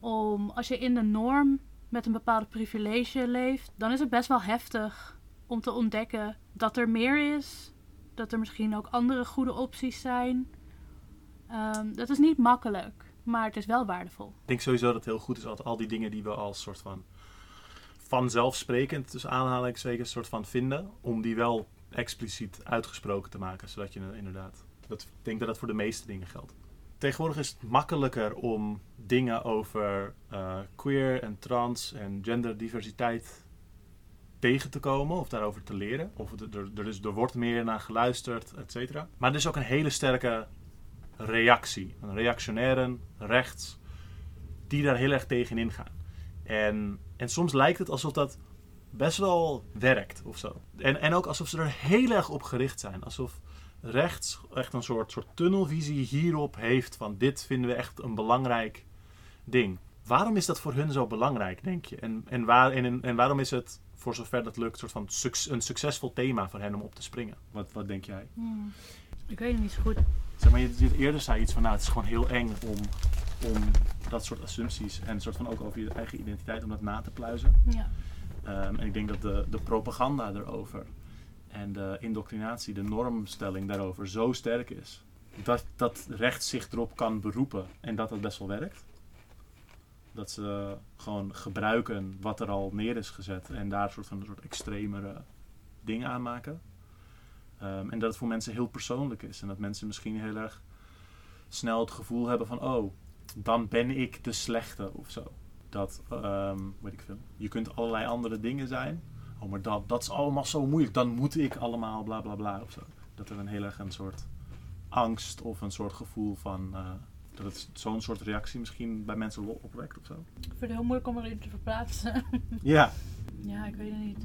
om als je in de norm met een bepaalde privilege leeft, dan is het best wel heftig om te ontdekken dat er meer is, dat er misschien ook andere goede opties zijn. Ehm, dat is niet makkelijk, maar het is wel waardevol. Ik denk sowieso dat het heel goed is dat al die dingen die we als soort van vanzelfsprekend, tussen aanhalingstekens, soort van vinden, om die wel expliciet uitgesproken te maken, zodat je inderdaad, dat, ik denk dat dat voor de meeste dingen geldt. Tegenwoordig is het makkelijker om dingen over eh, queer en trans en genderdiversiteit tegen te komen of daarover te leren. Of er, er, wordt meer naar geluisterd, et cetera. Maar er is ook een hele sterke reactie. Een reactionairen, rechts, die daar heel erg tegenin gaan. En, en soms lijkt het alsof dat best wel werkt of zo. En, en ook alsof ze er heel erg op gericht zijn. Alsof rechts echt een soort, soort tunnelvisie hierop heeft van dit vinden we echt een belangrijk ding. Waarom is dat voor hun zo belangrijk, denk je? En, en, waar, en, en waarom is het, voor zover dat lukt, soort van suc- een succesvol thema voor hen om op te springen? Wat, wat denk jij? Hmm. Ik weet het niet zo goed. Zeg maar, je, je eerder zei iets van, nou, het is gewoon heel eng om om dat soort assumpties en een soort van ook over je eigen identiteit om dat na te pluizen. Ja. Ehm, en ik denk dat de, de propaganda erover en de indoctrinatie, de normstelling daarover zo sterk is. Dat, dat recht zich erop kan beroepen en dat dat best wel werkt. Dat ze gewoon gebruiken wat er al neer is gezet en daar een soort van een soort extremere dingen aan maken. Ehm, en dat het voor mensen heel persoonlijk is. En dat mensen misschien heel erg snel het gevoel hebben van... oh, dan ben ik de slechte of zo. Dat, ehm, weet ik veel. Je kunt allerlei andere dingen zijn. Oh, maar dat, dat is allemaal zo moeilijk. Dan moet ik allemaal bla bla bla of zo. Dat er een heel erg een soort angst of een soort gevoel van... eh, dat het zo'n soort reactie misschien bij mensen opwekt of zo. Ik vind het heel moeilijk om erin te verplaatsen. Ja, ja, ik weet het niet.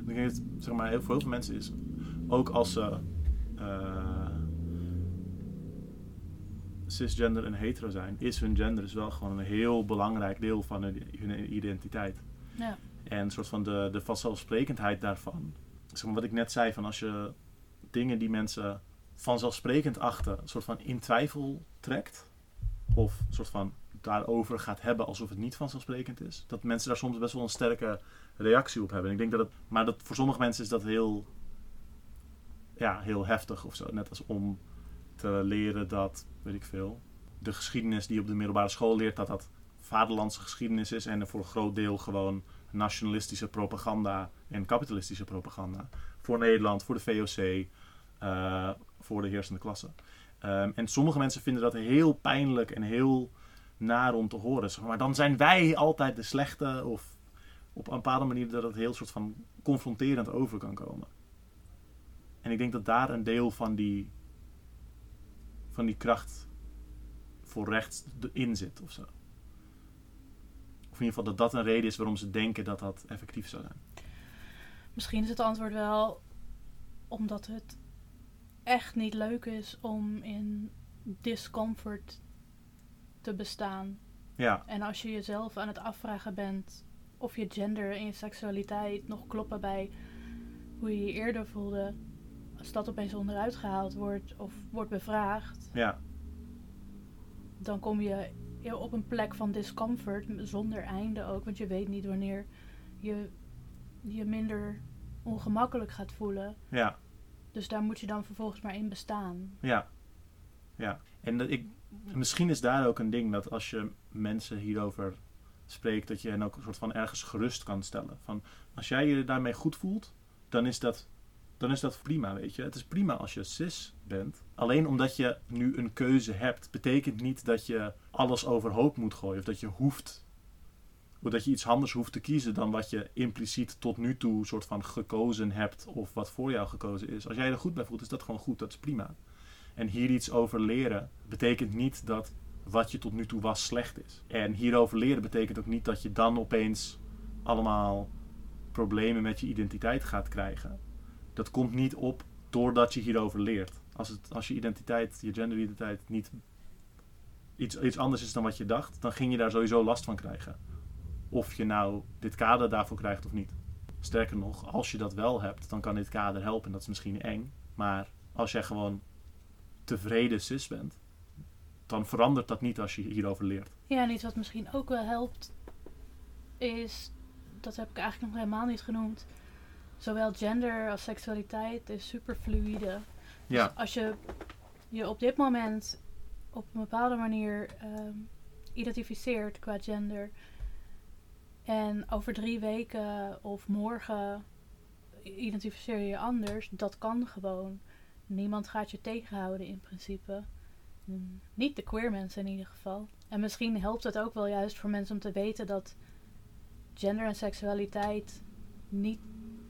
Ik denk dat het, zeg maar, heel, voor heel veel mensen is, ook als ze eh, cisgender en hetero zijn, is hun gender dus wel gewoon een heel belangrijk deel van hun, hun identiteit. Ja. En een soort van de, de vanzelfsprekendheid daarvan. Zeg maar wat ik net zei, van als je dingen die mensen vanzelfsprekend achten, een soort van in twijfel trekt, of een soort van daarover gaat hebben alsof het niet vanzelfsprekend is, dat mensen daar soms best wel een sterke reactie op hebben. En ik denk dat het, maar dat, voor sommige mensen is dat heel, ja, heel heftig of zo. Net als om te leren dat, weet ik veel, de geschiedenis die op de middelbare school leert, dat dat vaderlandse geschiedenis is en voor een groot deel gewoon nationalistische propaganda en kapitalistische propaganda. Voor Nederland, voor de VOC, eh, voor de heersende klasse. Ehm, en sommige mensen vinden dat heel pijnlijk en heel naar om te horen. Maar dan zijn wij altijd de slechte of op een bepaalde manier dat het heel soort van confronterend over kan komen. En ik denk dat daar een deel van die, van die kracht voor rechts in zit of zo. Of in ieder geval dat dat een reden is waarom ze denken dat dat effectief zou zijn. Misschien is het antwoord wel omdat het echt niet leuk is om in discomfort te bestaan. Ja, En als je jezelf aan het afvragen bent of je gender en je seksualiteit nog kloppen bij hoe je je eerder voelde, als dat opeens onderuit gehaald wordt of wordt bevraagd, ja, dan kom je op een plek van discomfort zonder einde ook, want je weet niet wanneer je je minder ongemakkelijk gaat voelen. ja. Dus daar moet je dan vervolgens maar in bestaan. Ja. Ja. En dat ik, misschien is daar ook een ding dat als je mensen hierover spreekt, dat je hen ook een soort van ergens gerust kan stellen. Van als jij je daarmee goed voelt, dan is dat, dan is dat prima, weet je. Het is prima als je cis bent. Alleen omdat je nu een keuze hebt, betekent niet dat je alles overhoop moet gooien. Of dat je hoeft, of dat je iets anders hoeft te kiezen dan wat je impliciet tot nu toe soort van gekozen hebt. Of wat voor jou gekozen is. Als jij er goed bij voelt, is dat gewoon goed. Dat is prima. En hier iets over leren betekent niet dat wat je tot nu toe was slecht is. En hierover leren betekent ook niet dat je dan opeens allemaal problemen met je identiteit gaat krijgen. Dat komt niet op doordat je hierover leert. Als, het, als je identiteit, je genderidentiteit niet iets, iets anders is dan wat je dacht, dan ging je daar sowieso last van krijgen. Of je nou dit kader daarvoor krijgt of niet. Sterker nog, als je dat wel hebt, dan kan dit kader helpen. En dat is misschien eng. Maar als jij gewoon tevreden cis bent, dan verandert dat niet als je hierover leert. Ja, en iets wat misschien ook wel helpt, is, dat heb ik eigenlijk nog helemaal niet genoemd, zowel gender als seksualiteit is super fluïde. Dus als je je op dit moment op een bepaalde manier ehm, identificeert qua gender en over drie weken of morgen identificeer je je anders, dat kan gewoon. Niemand gaat je tegenhouden in principe. Mm, Niet de queer mensen in ieder geval. En misschien helpt het ook wel juist voor mensen om te weten dat gender en seksualiteit niet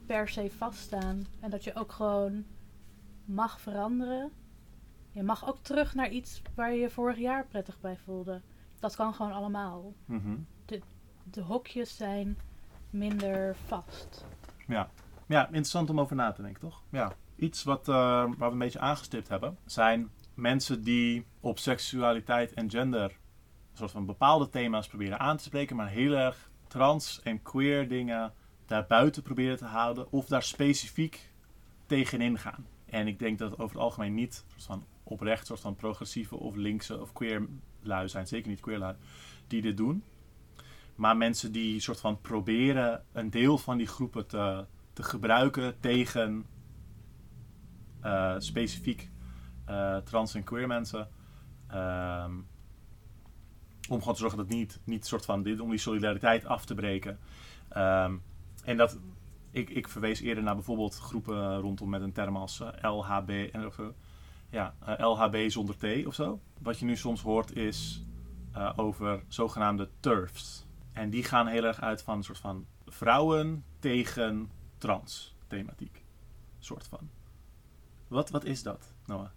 per se vaststaan. En dat je ook gewoon mag veranderen. Je mag ook terug naar iets waar je je vorig jaar prettig bij voelde. Dat kan gewoon allemaal. Mhm. De hokjes zijn minder vast. Ja. ja, interessant om over na te denken, toch? Ja. Iets wat, eh, waar we een beetje aangestipt hebben, zijn mensen die op seksualiteit en gender een soort van bepaalde thema's proberen aan te spreken, maar heel erg trans en queer dingen daarbuiten proberen te houden of daar specifiek tegenin gaan. En ik denk dat over het algemeen niet soort van oprecht soort van progressieve of linkse of queer lui zijn, zeker niet queer lui, die dit doen. Maar mensen die soort van proberen een deel van die groepen te, te gebruiken tegen eh, specifiek eh, trans en queer mensen. Ehm, om gewoon te zorgen dat niet, niet soort van dit, om die solidariteit af te breken. Ehm, en dat, ik, ik verwees eerder naar bijvoorbeeld groepen rondom met een term als eh, LHB en of, ja, eh, LHB zonder T of zo. Wat je nu soms hoort is eh, over zogenaamde turfs. En die gaan heel erg uit van een soort van vrouwen tegen trans thematiek. Soort van. Wat, wat is dat, Noah?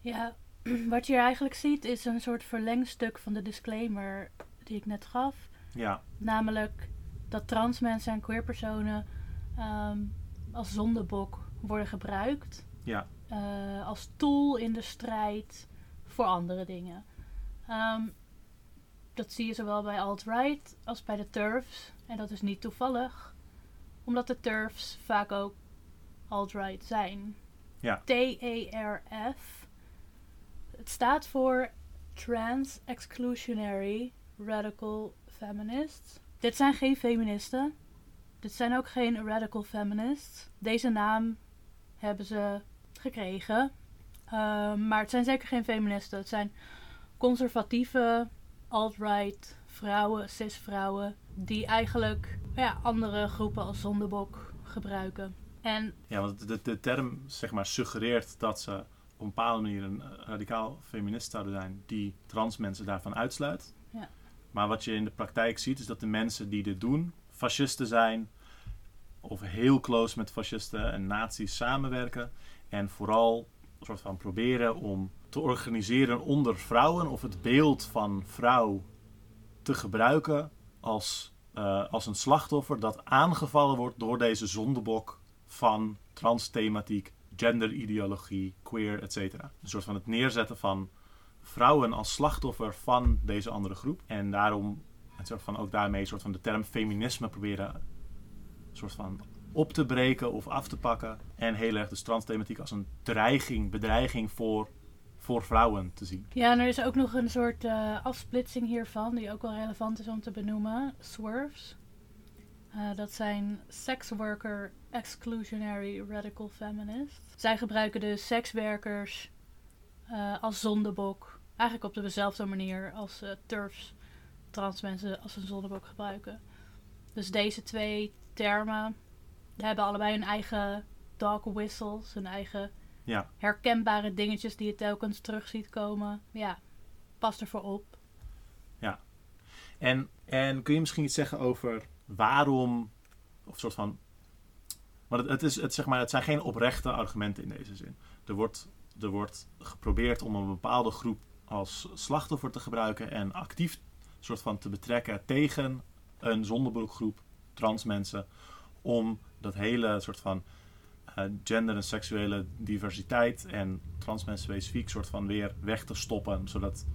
Ja, wat je hier eigenlijk ziet is een soort verlengstuk van de disclaimer die ik net gaf. Ja, Namelijk dat trans mensen en queer personen ehm, als zondebok worden gebruikt. ja, eh, als tool in de strijd voor andere dingen. Ehm, dat zie je zowel bij alt-right als bij de turfs. En dat is niet toevallig, omdat de turfs vaak ook alt-right zijn. Ja. T-E-R-F. Het staat voor Trans Exclusionary Radical Feminists. Dit zijn geen feministen. Dit zijn ook geen radical feminists. Deze naam hebben ze gekregen. Ehm, maar het zijn zeker geen feministen. Het zijn conservatieve, alt-right vrouwen, cis-vrouwen. Die eigenlijk ja, andere groepen als zondebok gebruiken. En ja want de, de term zeg maar, suggereert dat ze op een bepaalde manier een eh, radicaal feminist zouden zijn die trans mensen daarvan uitsluit. Ja. Maar wat je in de praktijk ziet is dat de mensen die dit doen fascisten zijn of heel close met fascisten en nazi's samenwerken en vooral een soort van proberen om te organiseren onder vrouwen of het beeld van vrouw te gebruiken als, eh, als een slachtoffer dat aangevallen wordt door deze zondebok van transthematiek, genderideologie, queer, etc. Een soort van het neerzetten van vrouwen als slachtoffer van deze andere groep. En daarom soort van ook daarmee een soort van de term feminisme proberen soort van op te breken of af te pakken. En heel erg de transthematiek als een dreiging, bedreiging voor, voor vrouwen te zien. ja, en er is ook nog een soort eh, afsplitsing hiervan, die ook wel relevant is om te benoemen. Swerves. Eh, dat zijn sex worker exclusionary radical feminists. Zij gebruiken dus sekswerkers eh, als zondebok. Eigenlijk op dezelfde manier als eh, turfs trans mensen als een zondebok gebruiken. Dus deze twee termen hebben allebei hun eigen dog whistles, hun eigen Ja. herkenbare dingetjes die je telkens terug ziet komen. Ja, pas ervoor op. En, en kun je misschien iets zeggen over waarom, of soort van. Want het, het, is, het, zeg maar, het zijn geen oprechte argumenten in deze zin. Er wordt, er wordt geprobeerd om een bepaalde groep als slachtoffer te gebruiken en actief soort van te betrekken tegen een zondebroekgroep trans mensen. Om dat hele soort van eh, gender en seksuele diversiteit en trans mensen specifiek soort van weer weg te stoppen. Zodat,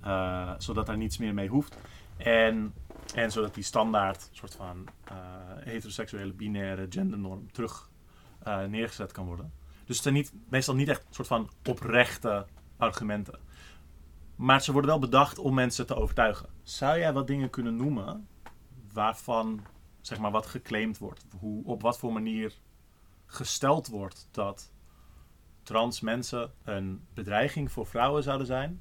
eh, zodat daar niets meer mee hoeft. En, en zodat die standaard soort van eh, heteroseksuele binaire gendernorm terug neergezet kan worden. Dus het zijn niet, meestal niet echt soort van oprechte argumenten. Maar ze worden wel bedacht om mensen te overtuigen. Zou jij wat dingen kunnen noemen waarvan zeg maar wat geclaimd wordt? Hoe, op wat voor manier gesteld wordt dat trans mensen een bedreiging voor vrouwen zouden zijn?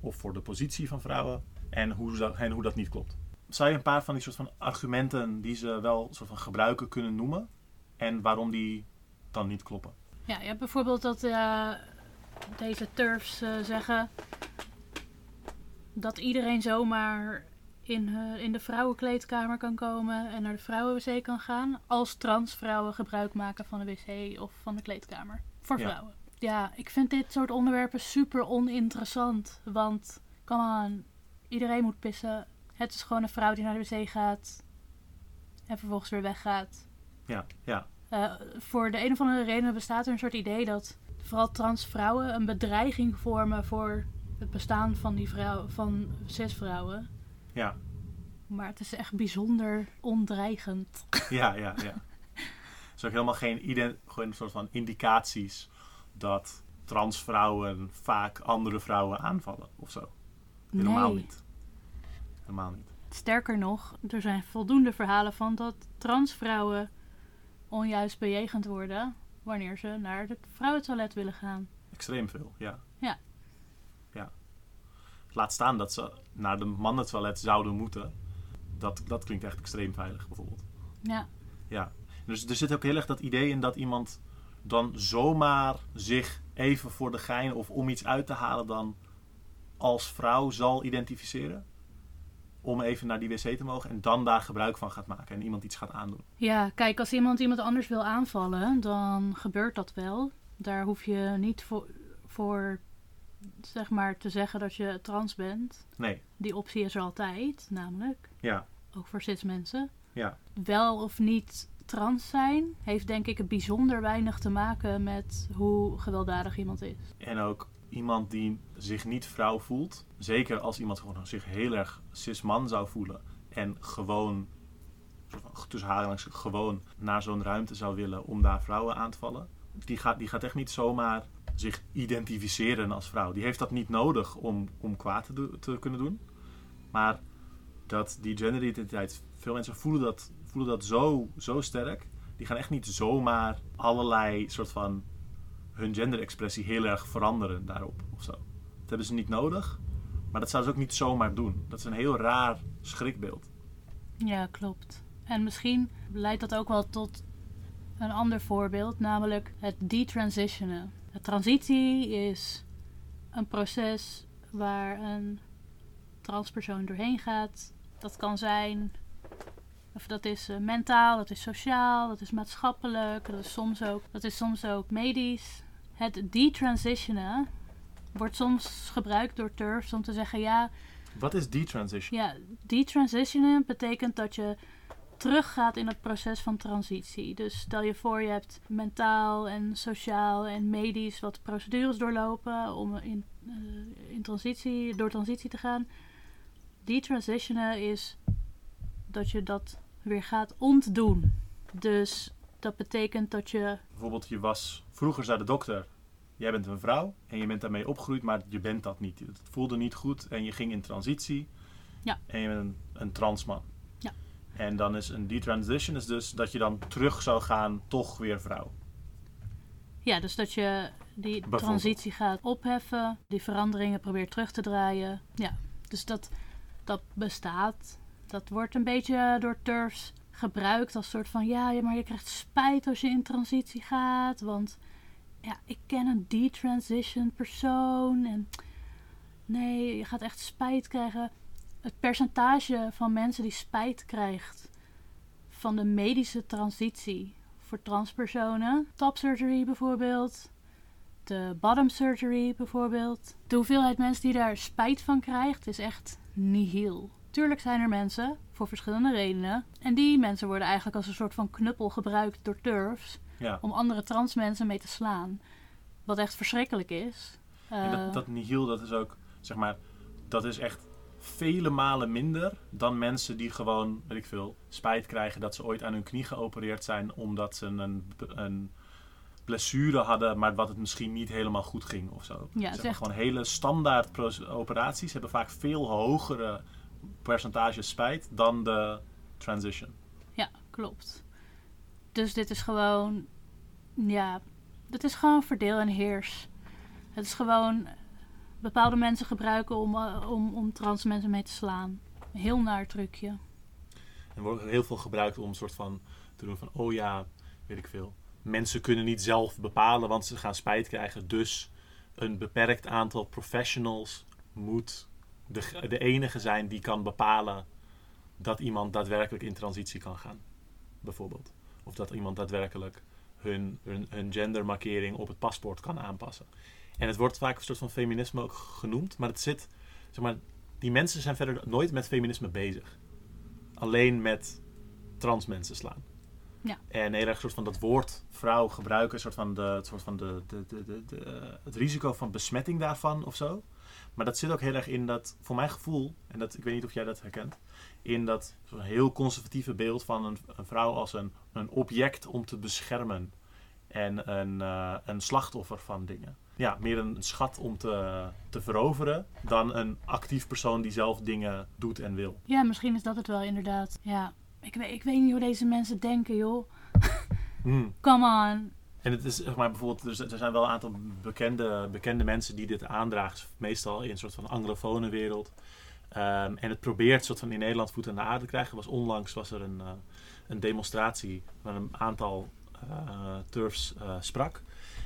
Of voor de positie van vrouwen? En hoe, zou- en hoe dat niet klopt. Zou je een paar van die soort van argumenten die ze wel soort van gebruiken kunnen noemen? En waarom die dan niet kloppen? Ja, je hebt bijvoorbeeld dat eh, deze turfs eh, zeggen dat iedereen zomaar in, eh, in de vrouwenkleedkamer kan komen en naar de vrouwenwc kan gaan als transvrouwen gebruik maken van de wc of van de kleedkamer voor Ja. vrouwen. Ja, ik vind dit soort onderwerpen super oninteressant, want come on, iedereen moet pissen. Het is gewoon een vrouw die naar de wc gaat en vervolgens weer weggaat. Ja, ja, Eh, voor de een of andere reden bestaat er een soort idee dat vooral trans vrouwen een bedreiging vormen voor het bestaan van die vrouw, van cisvrouwen. ja, Maar het is echt bijzonder ondreigend. ja, ja. ja. Er zijn ook helemaal geen ident, gewoon een soort van indicaties dat transvrouwen vaak andere vrouwen aanvallen of zo. Helemaal nee. niet. Helemaal niet. Sterker nog, er zijn voldoende verhalen van dat transvrouwen onjuist bejegend worden wanneer ze naar het vrouwentoilet willen gaan. Extreem veel, ja. Ja. Ja. Laat staan dat ze naar de mannentoilet zouden moeten. Dat, dat klinkt echt extreem veilig, bijvoorbeeld. Ja, Ja. Dus er zit ook heel erg dat idee in dat iemand dan zomaar zich even voor de gein of om iets uit te halen dan als vrouw zal identificeren. Om even naar die wc te mogen en dan daar gebruik van gaat maken en iemand iets gaat aandoen. Ja, kijk, als iemand iemand anders wil aanvallen, dan gebeurt dat wel. Daar hoef je niet voor, voor zeg maar, te zeggen dat je trans bent. Nee, Die optie is er altijd, namelijk. ja, Ook voor cis mensen. ja, Wel of niet trans zijn, heeft denk ik bijzonder weinig te maken met hoe gewelddadig iemand is. En ook iemand die zich niet vrouw voelt. Zeker als iemand gewoon zich heel erg cis-man zou voelen. En gewoon, tussen haarlangs, gewoon naar zo'n ruimte zou willen om daar vrouwen aan te vallen. Die gaat, die gaat echt niet zomaar zich identificeren als vrouw. Die heeft dat niet nodig om, om kwaad te, te kunnen doen. Maar dat die genderidentiteit, veel mensen voelen dat, voelen dat zo, zo sterk. Die gaan echt niet zomaar allerlei soort van hun genderexpressie heel erg veranderen daarop of zo. Dat hebben ze niet nodig, maar dat zouden ze ook niet zomaar doen. Dat is een heel raar schrikbeeld. Ja, klopt. En misschien leidt dat ook wel tot een ander voorbeeld, namelijk het detransitionen. De transitie is een proces waar een transpersoon doorheen gaat. Dat kan zijn, of dat is eh, mentaal, dat is sociaal, dat is maatschappelijk, dat is soms ook, dat is soms ook medisch. Het detransitionen wordt soms gebruikt door turfs om te zeggen, ja, Wat is detransition? ja, detransitionen betekent dat je teruggaat in het proces van transitie. Dus stel je voor, je hebt mentaal en sociaal en medisch wat procedures doorlopen om in, eh, in transitie, door transitie te gaan. Detransitionen is dat je dat weer gaat ontdoen. Dus dat betekent dat je Bijvoorbeeld, je was vroeger zei de dokter, jij bent een vrouw en je bent daarmee opgegroeid, maar je bent dat niet. Het voelde niet goed en je ging in transitie. Ja. En je bent een, een transman. Ja. En dan is een detransition is dus dat je dan terug zou gaan, toch weer vrouw. Ja, dus dat je die transitie gaat opheffen, die veranderingen probeert terug te draaien. Ja, dus dat, dat bestaat. Dat wordt een beetje door turfs gebruikt als soort van... Ja, maar je krijgt spijt als je in transitie gaat. Want ja, ik ken een detransition persoon. En nee, je gaat echt spijt krijgen. Het percentage van mensen die spijt krijgt van de medische transitie voor transpersonen. Top surgery bijvoorbeeld. De bottom surgery bijvoorbeeld. De hoeveelheid mensen die daar spijt van krijgt is echt nihil. Tuurlijk zijn er mensen, voor verschillende redenen. En die mensen worden eigenlijk als een soort van knuppel gebruikt door turfs. Ja. Om andere trans mensen mee te slaan. Wat echt verschrikkelijk is. En Eh, dat, dat nihil, dat is ook, zeg maar, dat is echt vele malen minder dan mensen die gewoon, weet ik veel, spijt krijgen dat ze ooit aan hun knie geopereerd zijn omdat ze een, een blessure hadden, maar wat het misschien niet helemaal goed ging of zo. Ja, zeg maar, echt- gewoon hele standaard operaties hebben vaak veel hogere percentage spijt dan de transition. Ja, klopt. Dus dit is gewoon, ja, dit is gewoon verdeel en heers. Het is gewoon bepaalde mensen gebruiken om, eh, om, om trans mensen mee te slaan. Heel naar trucje. En er wordt ook heel veel gebruikt om een soort van te doen van, oh ja, weet ik veel. Mensen kunnen niet zelf bepalen, want ze gaan spijt krijgen. Dus een beperkt aantal professionals moet de, de enige zijn die kan bepalen dat iemand daadwerkelijk in transitie kan gaan. Bijvoorbeeld. Of dat iemand daadwerkelijk hun, hun, hun gendermarkering op het paspoort kan aanpassen. En het wordt vaak een soort van feminisme ook genoemd, maar het zit, zeg maar, die mensen zijn verder nooit met feminisme bezig alleen met trans mensen slaan. Ja. En heel erg soort van dat woord vrouw gebruiken, soort van de, soort van de, de, de, de, het risico van besmetting daarvan of zo. Maar dat zit ook heel erg in dat, voor mijn gevoel, en dat, ik weet niet of jij dat herkent, in dat heel conservatieve beeld van een, een vrouw als een, een object om te beschermen en een, eh, een slachtoffer van dingen. ja, meer een schat om te, te veroveren dan een actief persoon die zelf dingen doet en wil. Ja, misschien is dat het wel inderdaad. Ja, ik weet, ik weet niet hoe deze mensen denken, joh. Hmm. Come on. En het is maar bijvoorbeeld, er zijn wel een aantal bekende, bekende mensen die dit aandragen, meestal in een soort van anglofone wereld. Ehm, en het probeert soort van in Nederland voet aan de aarde te krijgen. Was onlangs was er een, eh, een demonstratie waar een aantal eh, turfs eh, sprak.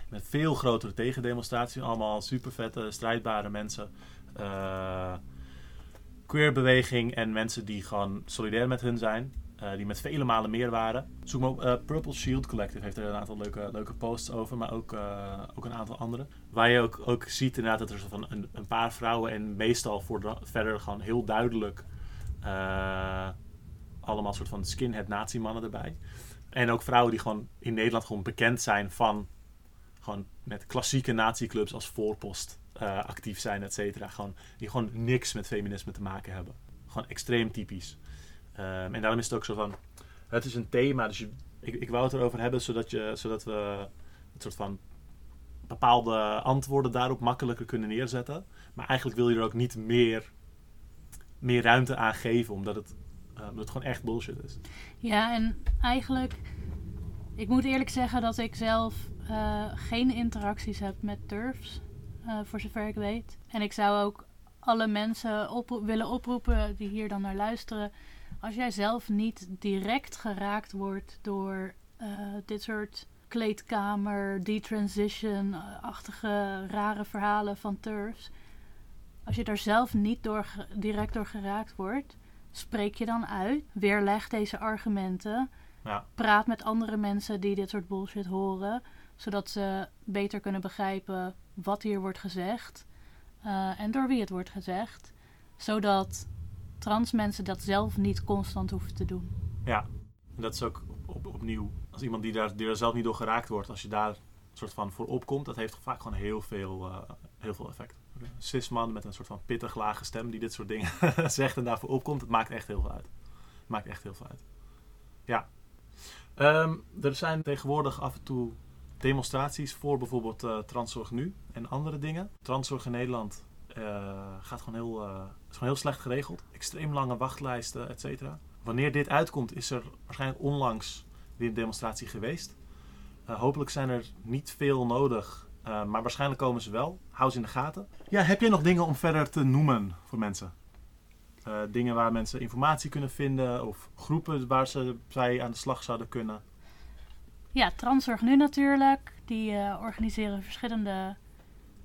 Met veel grotere tegendemonstraties. Allemaal super vette, strijdbare mensen. Queerbeweging en mensen die gewoon solidair met hun zijn. Eh, die met vele malen meer waren. Zoek maar op. Purple Shield Collective heeft er een aantal leuke, leuke posts over. Maar ook, eh, ook een aantal andere. Waar je ook, ook ziet inderdaad dat er van een, een paar vrouwen. En meestal voor de- verder gewoon heel duidelijk. eh, allemaal soort van skinhead nazi-mannen erbij. En ook vrouwen die gewoon in Nederland gewoon bekend zijn van gewoon met klassieke nazi-clubs als voorpost actief zijn, et cetera. Gewoon, die gewoon niks met feminisme te maken hebben. Gewoon extreem typisch. Ehm, en daarom is het ook zo van, het is een thema, dus ik, ik wou het erover hebben zodat, je, zodat we een soort van bepaalde antwoorden daarop makkelijker kunnen neerzetten. Maar eigenlijk wil je er ook niet meer, meer ruimte aan geven, omdat het, eh, omdat het gewoon echt bullshit is. Ja, en eigenlijk, ik moet eerlijk zeggen dat ik zelf eh, geen interacties heb met turfs, eh, voor zover ik weet. En ik zou ook alle mensen willen oproepen die hier dan naar luisteren. Als jij zelf niet direct geraakt wordt door eh, dit soort kleedkamer, detransition-achtige rare verhalen van turfs. Als je daar zelf niet door, direct door geraakt wordt, spreek je dan uit. Weerleg deze argumenten. Ja. Praat met andere mensen die dit soort bullshit horen. Zodat ze beter kunnen begrijpen wat hier wordt gezegd. eh, en door wie het wordt gezegd. Zodat trans mensen dat zelf niet constant hoeven te doen. Ja, en dat is ook op, op- opnieuw, als iemand die daar, die zelf niet door geraakt wordt, als je daar soort van voor opkomt, dat heeft vaak gewoon heel veel, eh, heel veel effect. Een cisman met een soort van pittig lage stem die dit soort dingen zegt en daarvoor opkomt, het maakt echt heel veel uit. Maakt echt heel veel uit. Ja. Ehm, er zijn tegenwoordig af en toe demonstraties voor bijvoorbeeld eh Transzorg Nu en andere dingen. Transzorg in Nederland gaat gewoon heel, eh, is gewoon heel slecht geregeld. Extreem lange wachtlijsten, et cetera. Wanneer dit uitkomt, is er waarschijnlijk onlangs weer een demonstratie geweest. Eh, hopelijk zijn er niet veel nodig, eh, maar waarschijnlijk komen ze wel. Hou ze in de gaten. Ja, heb je nog dingen om verder te noemen voor mensen? Eh, dingen waar mensen informatie kunnen vinden of groepen waar ze bij aan de slag zouden kunnen. Ja, Transzorg Nu natuurlijk. Die eh, organiseren verschillende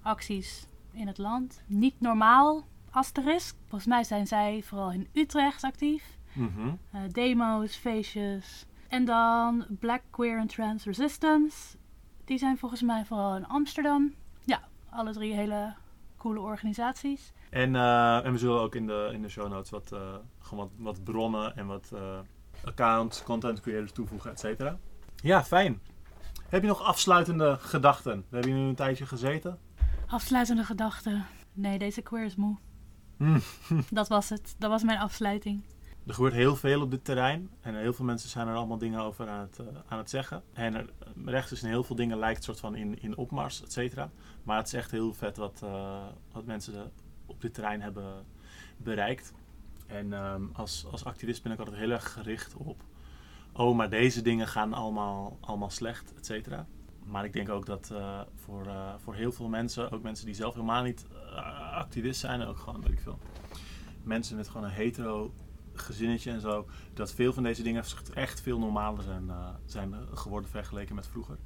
acties in het land. Niet normaal, asterisk. Volgens mij zijn zij vooral in Utrecht actief. Mhm. Eh, demo's, feestjes. En dan Black Queer and Trans Resistance. Die zijn volgens mij vooral in Amsterdam. Ja, alle drie hele coole organisaties. En, eh, en we zullen ook in de, in de show notes wat, eh, gewoon wat, wat bronnen en wat accounts, content creators toevoegen, et cetera. Ja, fijn. Heb je nog afsluitende gedachten? We hebben hier nu een tijdje gezeten. Afsluitende gedachten. Nee, deze queer is moe. Hm. Dat was het. Dat was mijn afsluiting. Er gebeurt heel veel op dit terrein. En heel veel mensen zijn er allemaal dingen over aan het, eh, aan het zeggen. En er, rechts is in heel veel dingen lijkt soort van in, in opmars, et cetera. Maar het is echt heel vet wat, eh, wat mensen op dit terrein hebben bereikt. En ehm, als, als activist ben ik altijd heel erg gericht op... Oh, maar deze dingen gaan allemaal, allemaal slecht, et cetera. Maar ik denk ook dat eh, voor, eh, voor heel veel mensen, ook mensen die zelf helemaal niet eh, activist zijn, ook gewoon, weet ik veel, mensen met gewoon een hetero gezinnetje en zo, dat veel van deze dingen echt veel normaler zijn, zijn geworden vergeleken met vroeger.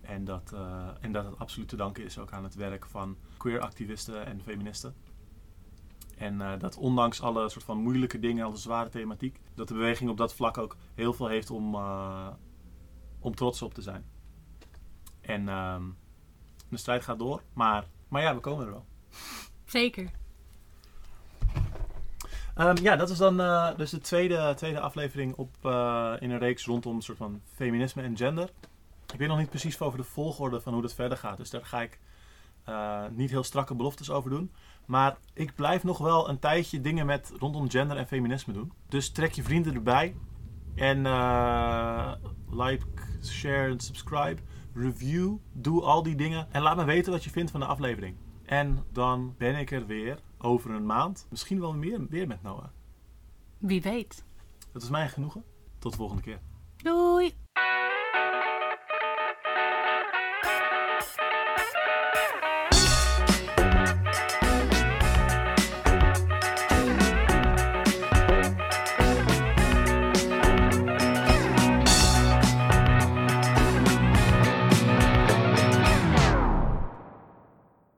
En dat, en dat het absoluut te danken is ook aan het werk van queer activisten en feministen. En dat ondanks alle soort van moeilijke dingen, alle zware thematiek, dat de beweging op dat vlak ook heel veel heeft om, om trots op te zijn. En ehm, de strijd gaat door, maar, maar ja, we komen er wel. Zeker. Ehm, ja, dat is dan eh, dus de tweede, tweede aflevering op, eh, in een reeks rondom een soort van feminisme en gender. Ik weet nog niet precies over de volgorde van hoe dat verder gaat. Dus daar ga ik eh, niet heel strakke beloftes over doen. Maar ik blijf nog wel een tijdje dingen met rondom gender en feminisme doen. Dus trek je vrienden erbij. En like, share en subscribe. Review, doe al die dingen. En laat me weten wat je vindt van de aflevering. En dan ben ik er weer over een maand. Misschien wel meer, weer met Noah. Wie weet. Dat is mijn genoegen. Tot de volgende keer. Doei!